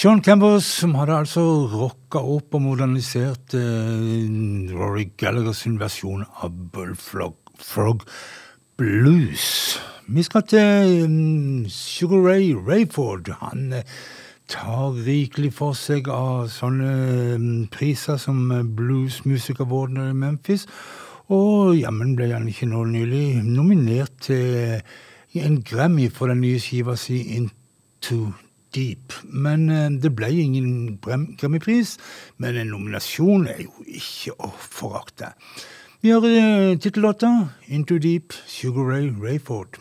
Sean Campbell, som hadde altså rocka opp og modernisert eh, Rory Gallaghers versjon av Bullfrog Blues. Vi skal til um, Sugar Ray Rayford. Han eh, tar rikelig for seg av sånne um, priser som eh, Bluesmusikerborden i Memphis. Og jammen ble han ikke nå nylig nominert til en Grammy for den nye skiva si Into dyp. Men eh, det ble ingen Grammy-pris. Men en nominasjon er jo ikke å forakte. Vi har eh, tittellåta 'Into Deep', Sugar Ray Rayford.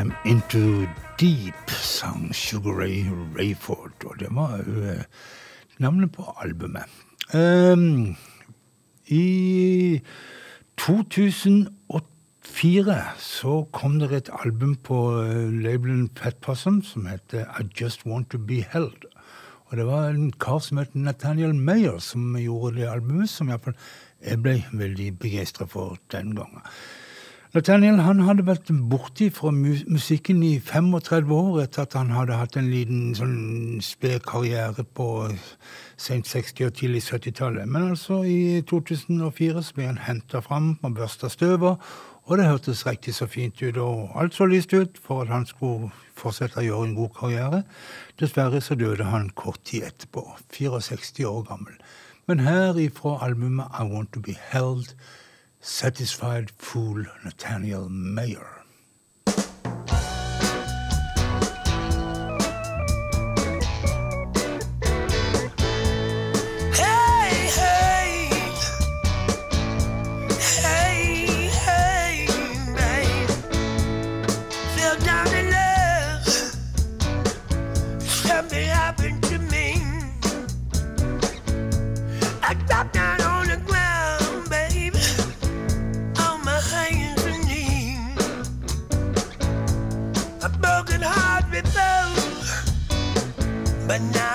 I'm Into Deep, sang Sugar Ray Rayford, og det var jo eh, navnet på albumet. Um, I 2004 så kom det et album på eh, labelen Pet Possum som heter I Just Want To Be Held. Og det var en kar som het Nathaniel Mayer som gjorde det albumet, som iallfall jeg ble veldig begeistra for den gangen. Nathaniel han hadde vært borti fra musikken i 35 år etter at han hadde hatt en liten sånn sped karriere på sent 60- og tidlig 70-tallet. Men altså i 2004 så ble han henta fram og børsta støver, og det hørtes riktig så fint ut, og alt så lyst ut for at han skulle fortsette å gjøre en god karriere. Dessverre så døde han kort tid etterpå, 64 år gammel. Men her ifra albumet I Want To Be Held Satisfied Fool Nathaniel Mayer. Now.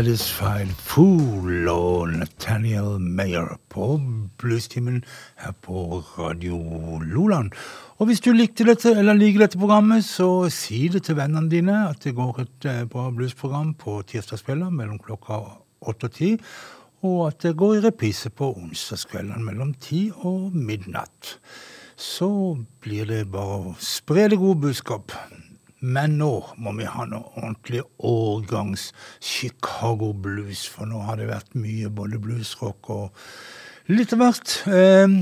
Satisfied Fool og Nathaniel Mayer på Bluestimen her på Radio Loland. Og hvis du likte dette, eller liker dette programmet, så si det til vennene dine at det går et eh, bra bluesprogram på tirsdagskvelder mellom klokka åtte og ti, og at det går i reprise på onsdagskveldene mellom ti og midnatt. Så blir det bare å spre det gode budskap. Men nå må vi ha noe ordentlig årgangs Chicago blues, for nå har det vært mye både bluesrock og litt av hvert. Eh,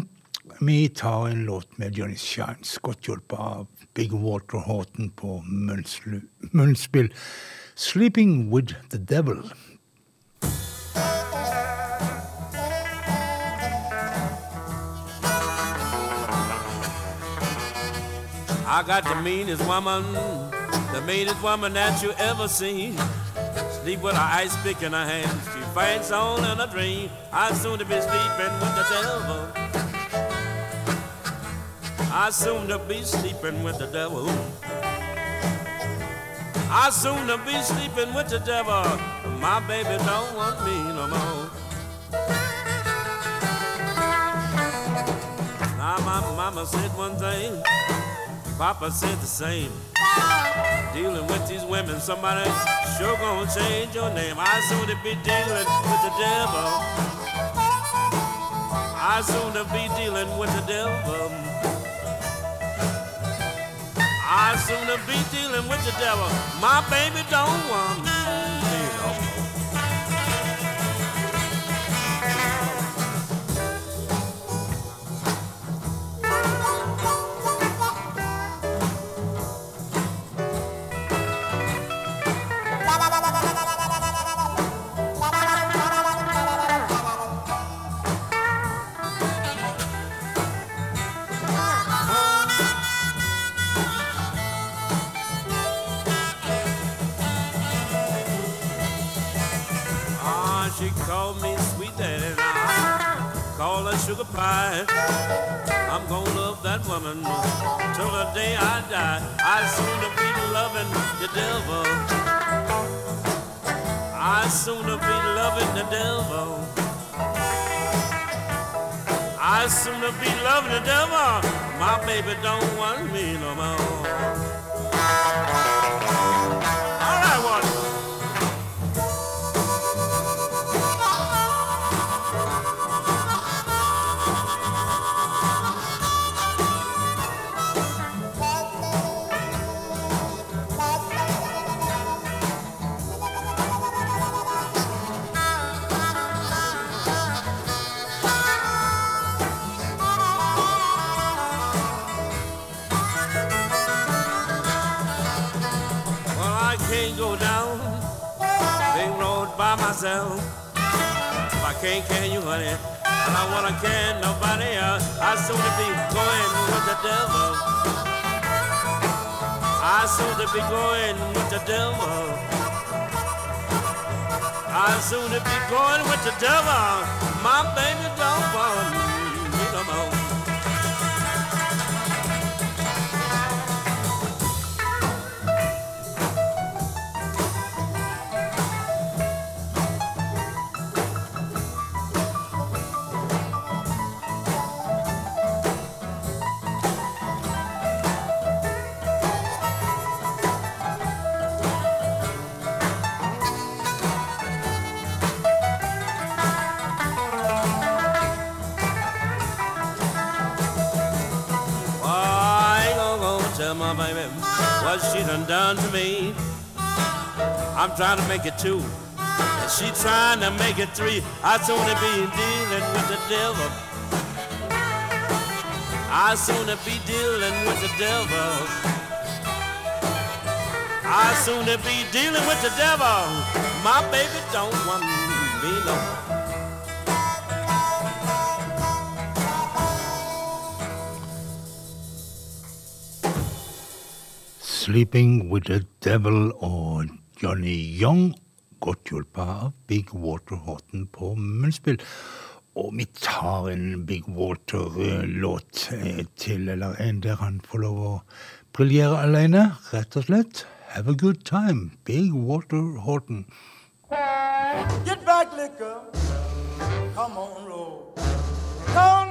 vi tar en låt med Johnny Shines, godt hjulpet av Big Water Horton på munnspill. 'Sleeping With The Devil'. I got the meanest woman, the meanest woman that you ever seen. Sleep with her ice pick in her hand. She faints on in a dream. I soon to be sleeping with the devil. I soon to be sleeping with the devil. I soon to be sleeping with the devil. My baby don't want me no more. Now my mama said one thing. Papa said the same. Dealing with these women, somebody's sure gonna change your name. I soon to be dealing with the devil. I soon to be dealing with the devil. I soon to be dealing with the devil. My baby don't want sugar pie. I'm gonna love that woman till the day I die. I soon to be loving the devil. I soon to be loving the devil. I soon to be loving the devil. My baby don't want me no more. By myself. If I can't can you, honey, and I wanna can nobody else, I soon to be going with the devil. I soon to be going with the devil. I soon to be going with the devil. My baby don't want me I'm trying to make it two, and she trying to make it three. I soon to be dealing with the devil. I soon to be dealing with the devil. I soon to be dealing with the devil. My baby don't want me no. Sleeping with the Devil og Johnny Young, godt hjulpet av Big Water Horton på munnspill. Og vi tar en Big Water-låt til, eller en der han får lov å briljere alene, rett og slett. Have a good time, Big Water Horton. Get back, liquor. Come on, roll. Don't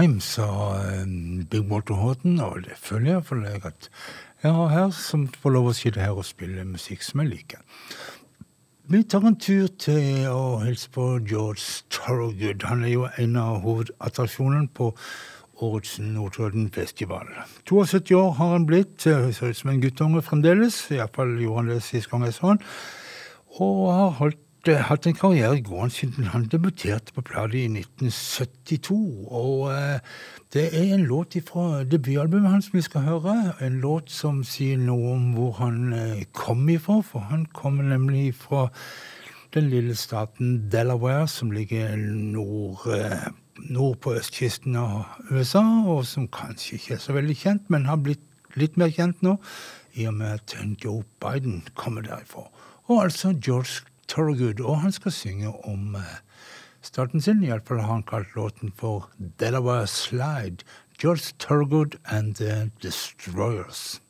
good og Big Walter Horton, og det føler jeg for jeg at jeg har her, som får lov å sitte her og spille musikk som jeg liker. Vi tar en tur til å hilse på George Thorogood. Han er jo en av hovedattraksjonene på årets Notodden-festival. 72 år har han blitt, ser ut som en guttunge fremdeles. Iallfall gjorde han det sist gang jeg så han. Og har holdt, hatt en karriere gående siden han debuterte på plate i 1972. Og eh, det er en låt fra debutalbumet hans vi skal høre. En låt som sier noe om hvor han eh, kom ifra, for han kommer nemlig fra den lille staten Delaware, som ligger nord, eh, nord på østkysten av USA, og som kanskje ikke er så veldig kjent, men har blitt litt mer kjent nå, i og med at Joe Biden kommer derifra. Og altså George Thorogood, og han skal synge om eh, starten sin, iallfall har han kalt låten for Delaware Slide. George Torgood and the Destroyers.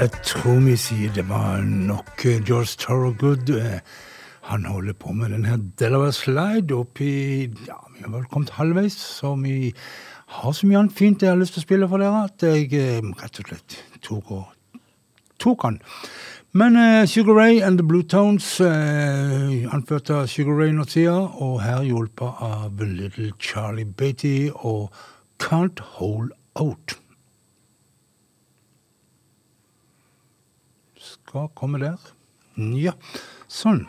Jeg tror vi sier det var nok eh, George Thorogood. Eh, Han holder på med den her Delaware Slide oppi Ja, vi har vel kommet halvveis, så vi har så mye annet fint jeg har lyst til å spille for dere, at jeg eh, rett og slett tok og tok han. Men uh, Sugar Ray and The Blue Tones, uh, anført Sugar Ray nå tida, og her hjulpet av Little Charlie Beatty og Can't Hold Out. Skal komme der. Ja, sånn.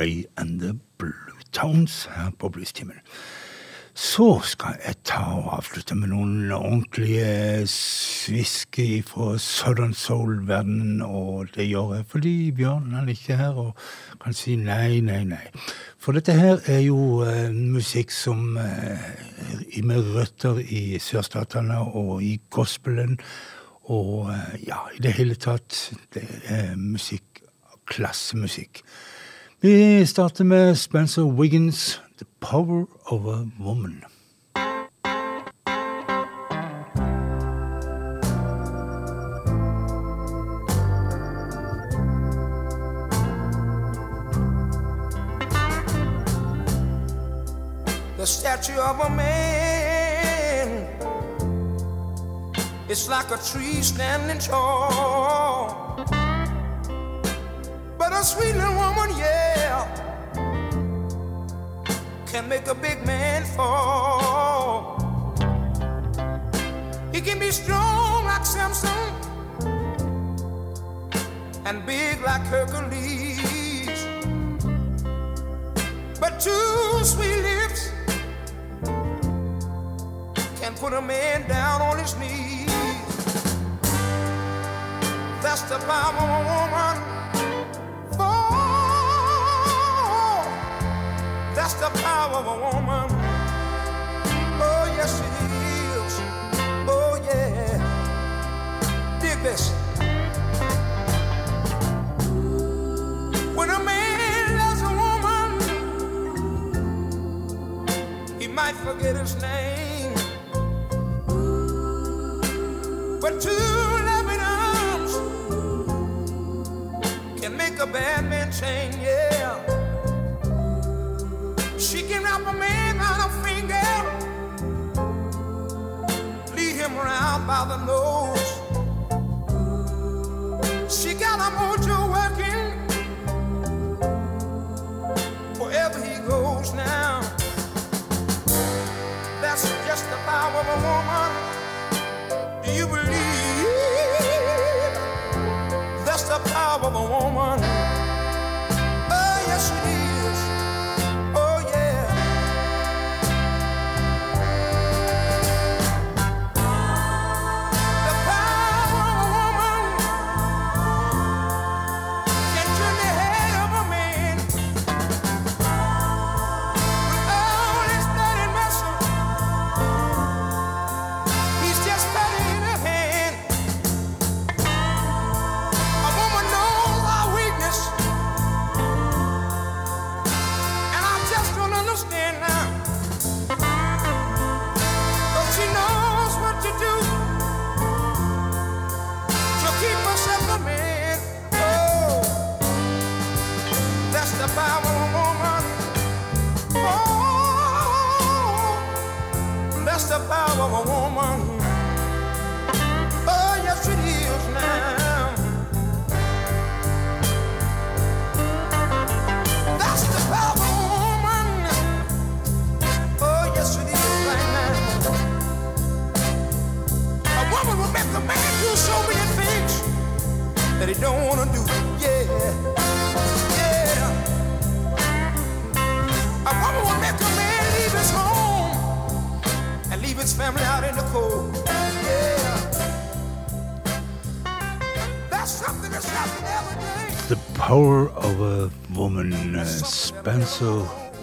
Ray and the Blue Towns her på Bluestimen. Så skal jeg ta og avslutte med noen ordentlige svisker fra Southern Soul-verdenen, og det gjør jeg fordi Bjørn er ikke her og kan si nei, nei, nei. For dette her er jo eh, musikk som eh, med røtter i sørstatene og i gospelen, og eh, ja, i det hele tatt, det er musikk, klassemusikk. Vi starter med Spencer Wiggins, 'The Power of a Woman'. the statue of a man. It's like a tree standing tall. But a sweet little woman, yeah, can make a big man fall. He can be strong like Samson and big like Hercules. But two sweet lips can put a man down on his knees. That's the power of a woman. Oh, that's the power of a woman. Oh, is. Oh, yeah. Dig this. When a man loves a woman, he might forget his name. But two can make a bad man change, yeah. She can wrap a man around a finger, lead him around by the nose. She got a mojo working wherever he goes now. That's just the power of a woman. Do you believe power of a woman?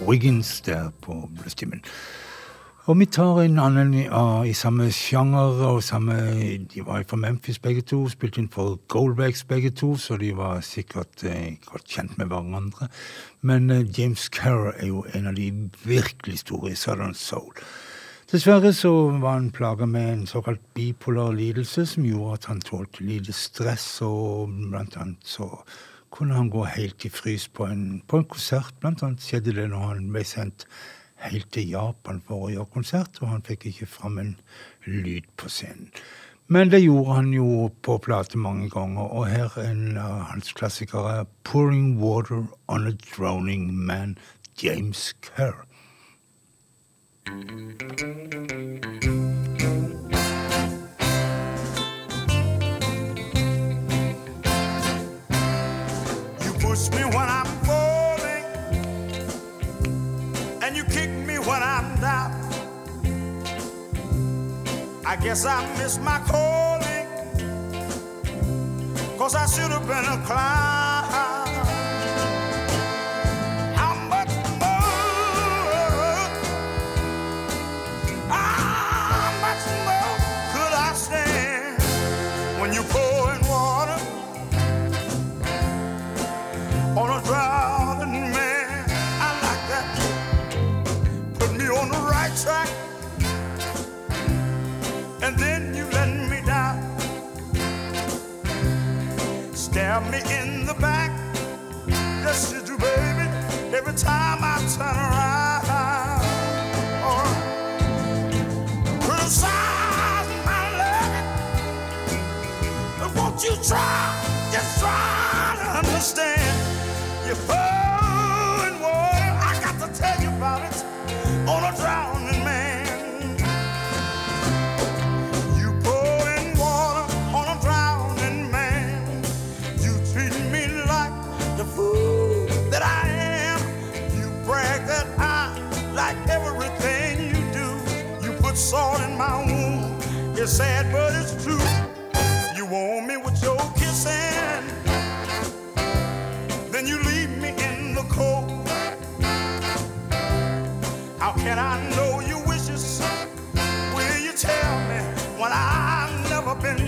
Wiggins der på Bluestimen. Og vi tar en annen ah, i samme sjanger, og samme, de var fra Memphis begge to, spilte inn for Goldbacks begge to, så de var sikkert uh, godt kjent med hverandre. Men uh, James Carrer er jo en av de virkelig store i Southern Soul. Dessverre så var han plaga med en såkalt bipolar lidelse som gjorde at han tålte lite stress, og blant annet så kunne han gå helt i frys på en, på en konsert. Blant annet skjedde det når han ble sendt helt til Japan for å gjøre konsert, og han fikk ikke fram en lyd på scenen. Men det gjorde han jo på plate mange ganger, og her er en av hans klassikere, 'Pouring Water on a Drowning Man', James Kerr. You push me when I'm falling, and you kick me when I'm down. I guess I missed my calling, cause I should have been a clown. Stab me in the back, yes you do, baby. Every time I turn around. Oh. My love. Won't you try, just try to understand? You're salt in my wound. It's sad, but it's true. You warm me with your kissing, then you leave me in the cold. How can I know your wishes? Will you tell me when I've never been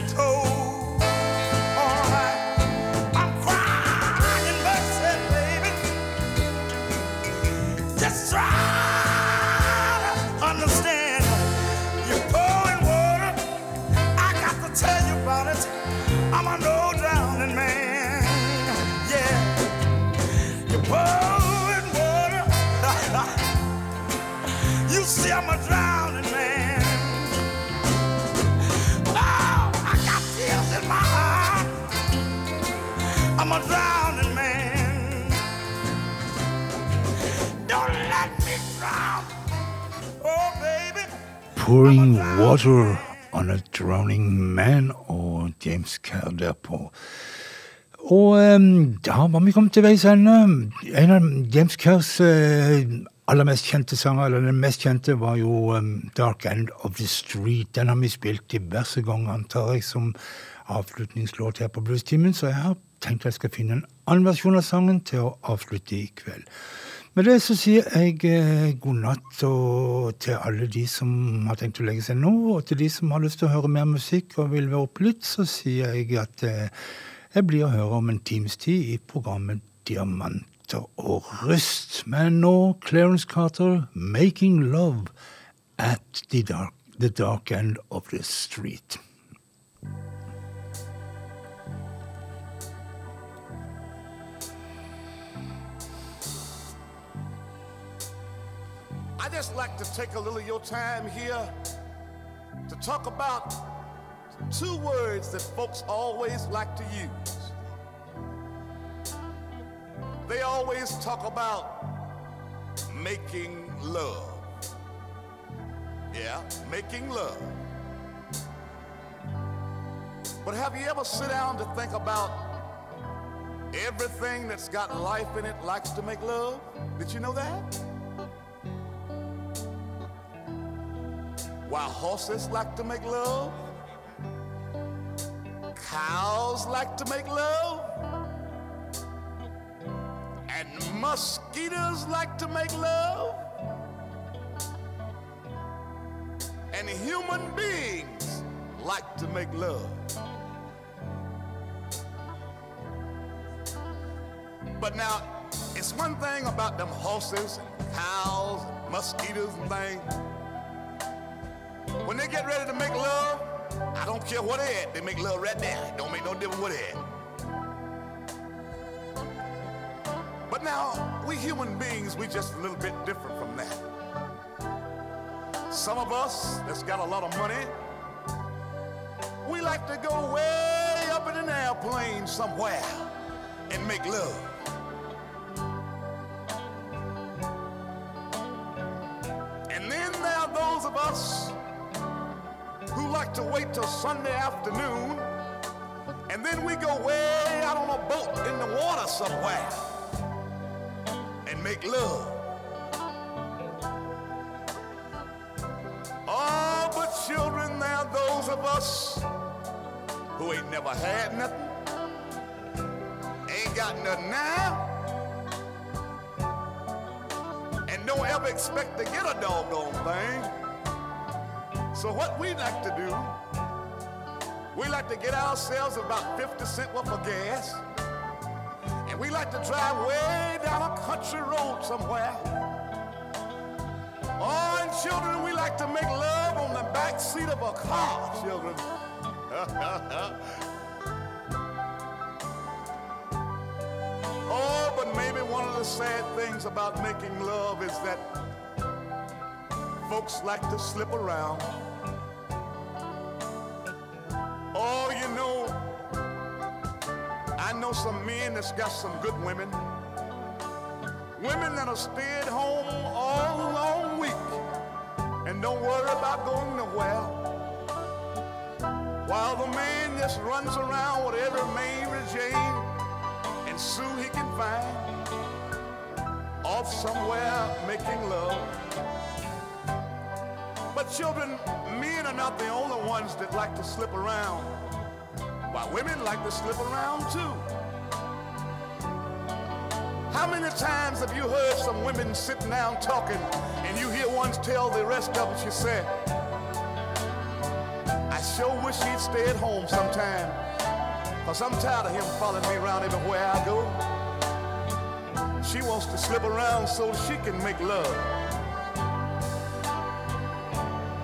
Pouring Water on a Drowning Man og James Kerr derpå. Og um, da var vi kommet til veis ende. En av James Kerrs uh, aller mest kjente sanger, eller den mest kjente, var jo um, Dark End of the Street. Den har vi spilt diverse ganger, antar jeg, som avslutningslåt her på Bluestimen, så jeg har tenkt jeg skal finne en annen versjon av sangen til å avslutte i kveld. Med det så sier jeg eh, god natt til alle de som har tenkt å legge seg nå, og til de som har lyst til å høre mer musikk og vil være opplytt, så sier jeg at eh, jeg blir å høre om en times tid i programmet Diamanter og rust. Men nå Clarence Carter, 'Making Love at the dark, the dark End of the Street'. I just like to take a little of your time here to talk about two words that folks always like to use. They always talk about making love. Yeah, making love. But have you ever sit down to think about everything that's got life in it likes to make love? Did you know that? While horses like to make love, cows like to make love, and mosquitoes like to make love, and human beings like to make love. But now, it's one thing about them horses, and cows, and mosquitoes, and things. When they get ready to make love, I don't care what they at, they make love right. It don't make no difference what they at. But now, we human beings, we just a little bit different from that. Some of us that's got a lot of money, we like to go way up in an airplane somewhere and make love. To wait till Sunday afternoon and then we go way out on a boat in the water somewhere and make love. Oh, but children, there are those of us who ain't never had nothing, ain't got nothing now, and don't ever expect to get a doggone thing. So what we like to do, we like to get ourselves about 50 cent worth of gas, and we like to drive way down a country road somewhere. Oh, and children, we like to make love on the back seat of a car, children. (laughs) oh, but maybe one of the sad things about making love is that folks like to slip around. Know some men that's got some good women. Women that'll stay at home all long week and don't worry about going nowhere. While the man just runs around with every Mary Jane and Sue he can find off somewhere making love. But children, men are not the only ones that like to slip around. Why, women like to slip around too. How many times have you heard some women sitting down talking and you hear one tell the rest of them, she said, I sure wish he'd stay at home sometime. Cause I'm tired of him following me around everywhere I go. She wants to slip around so she can make love.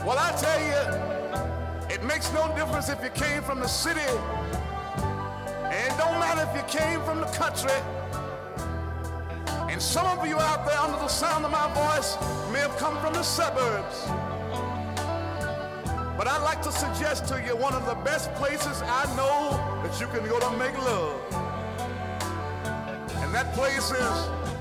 Well, I tell you, it makes no difference if you came from the city. And don't matter if you came from the country. And some of you out there under the sound of my voice may have come from the suburbs. But I'd like to suggest to you one of the best places I know that you can go to make love. And that place is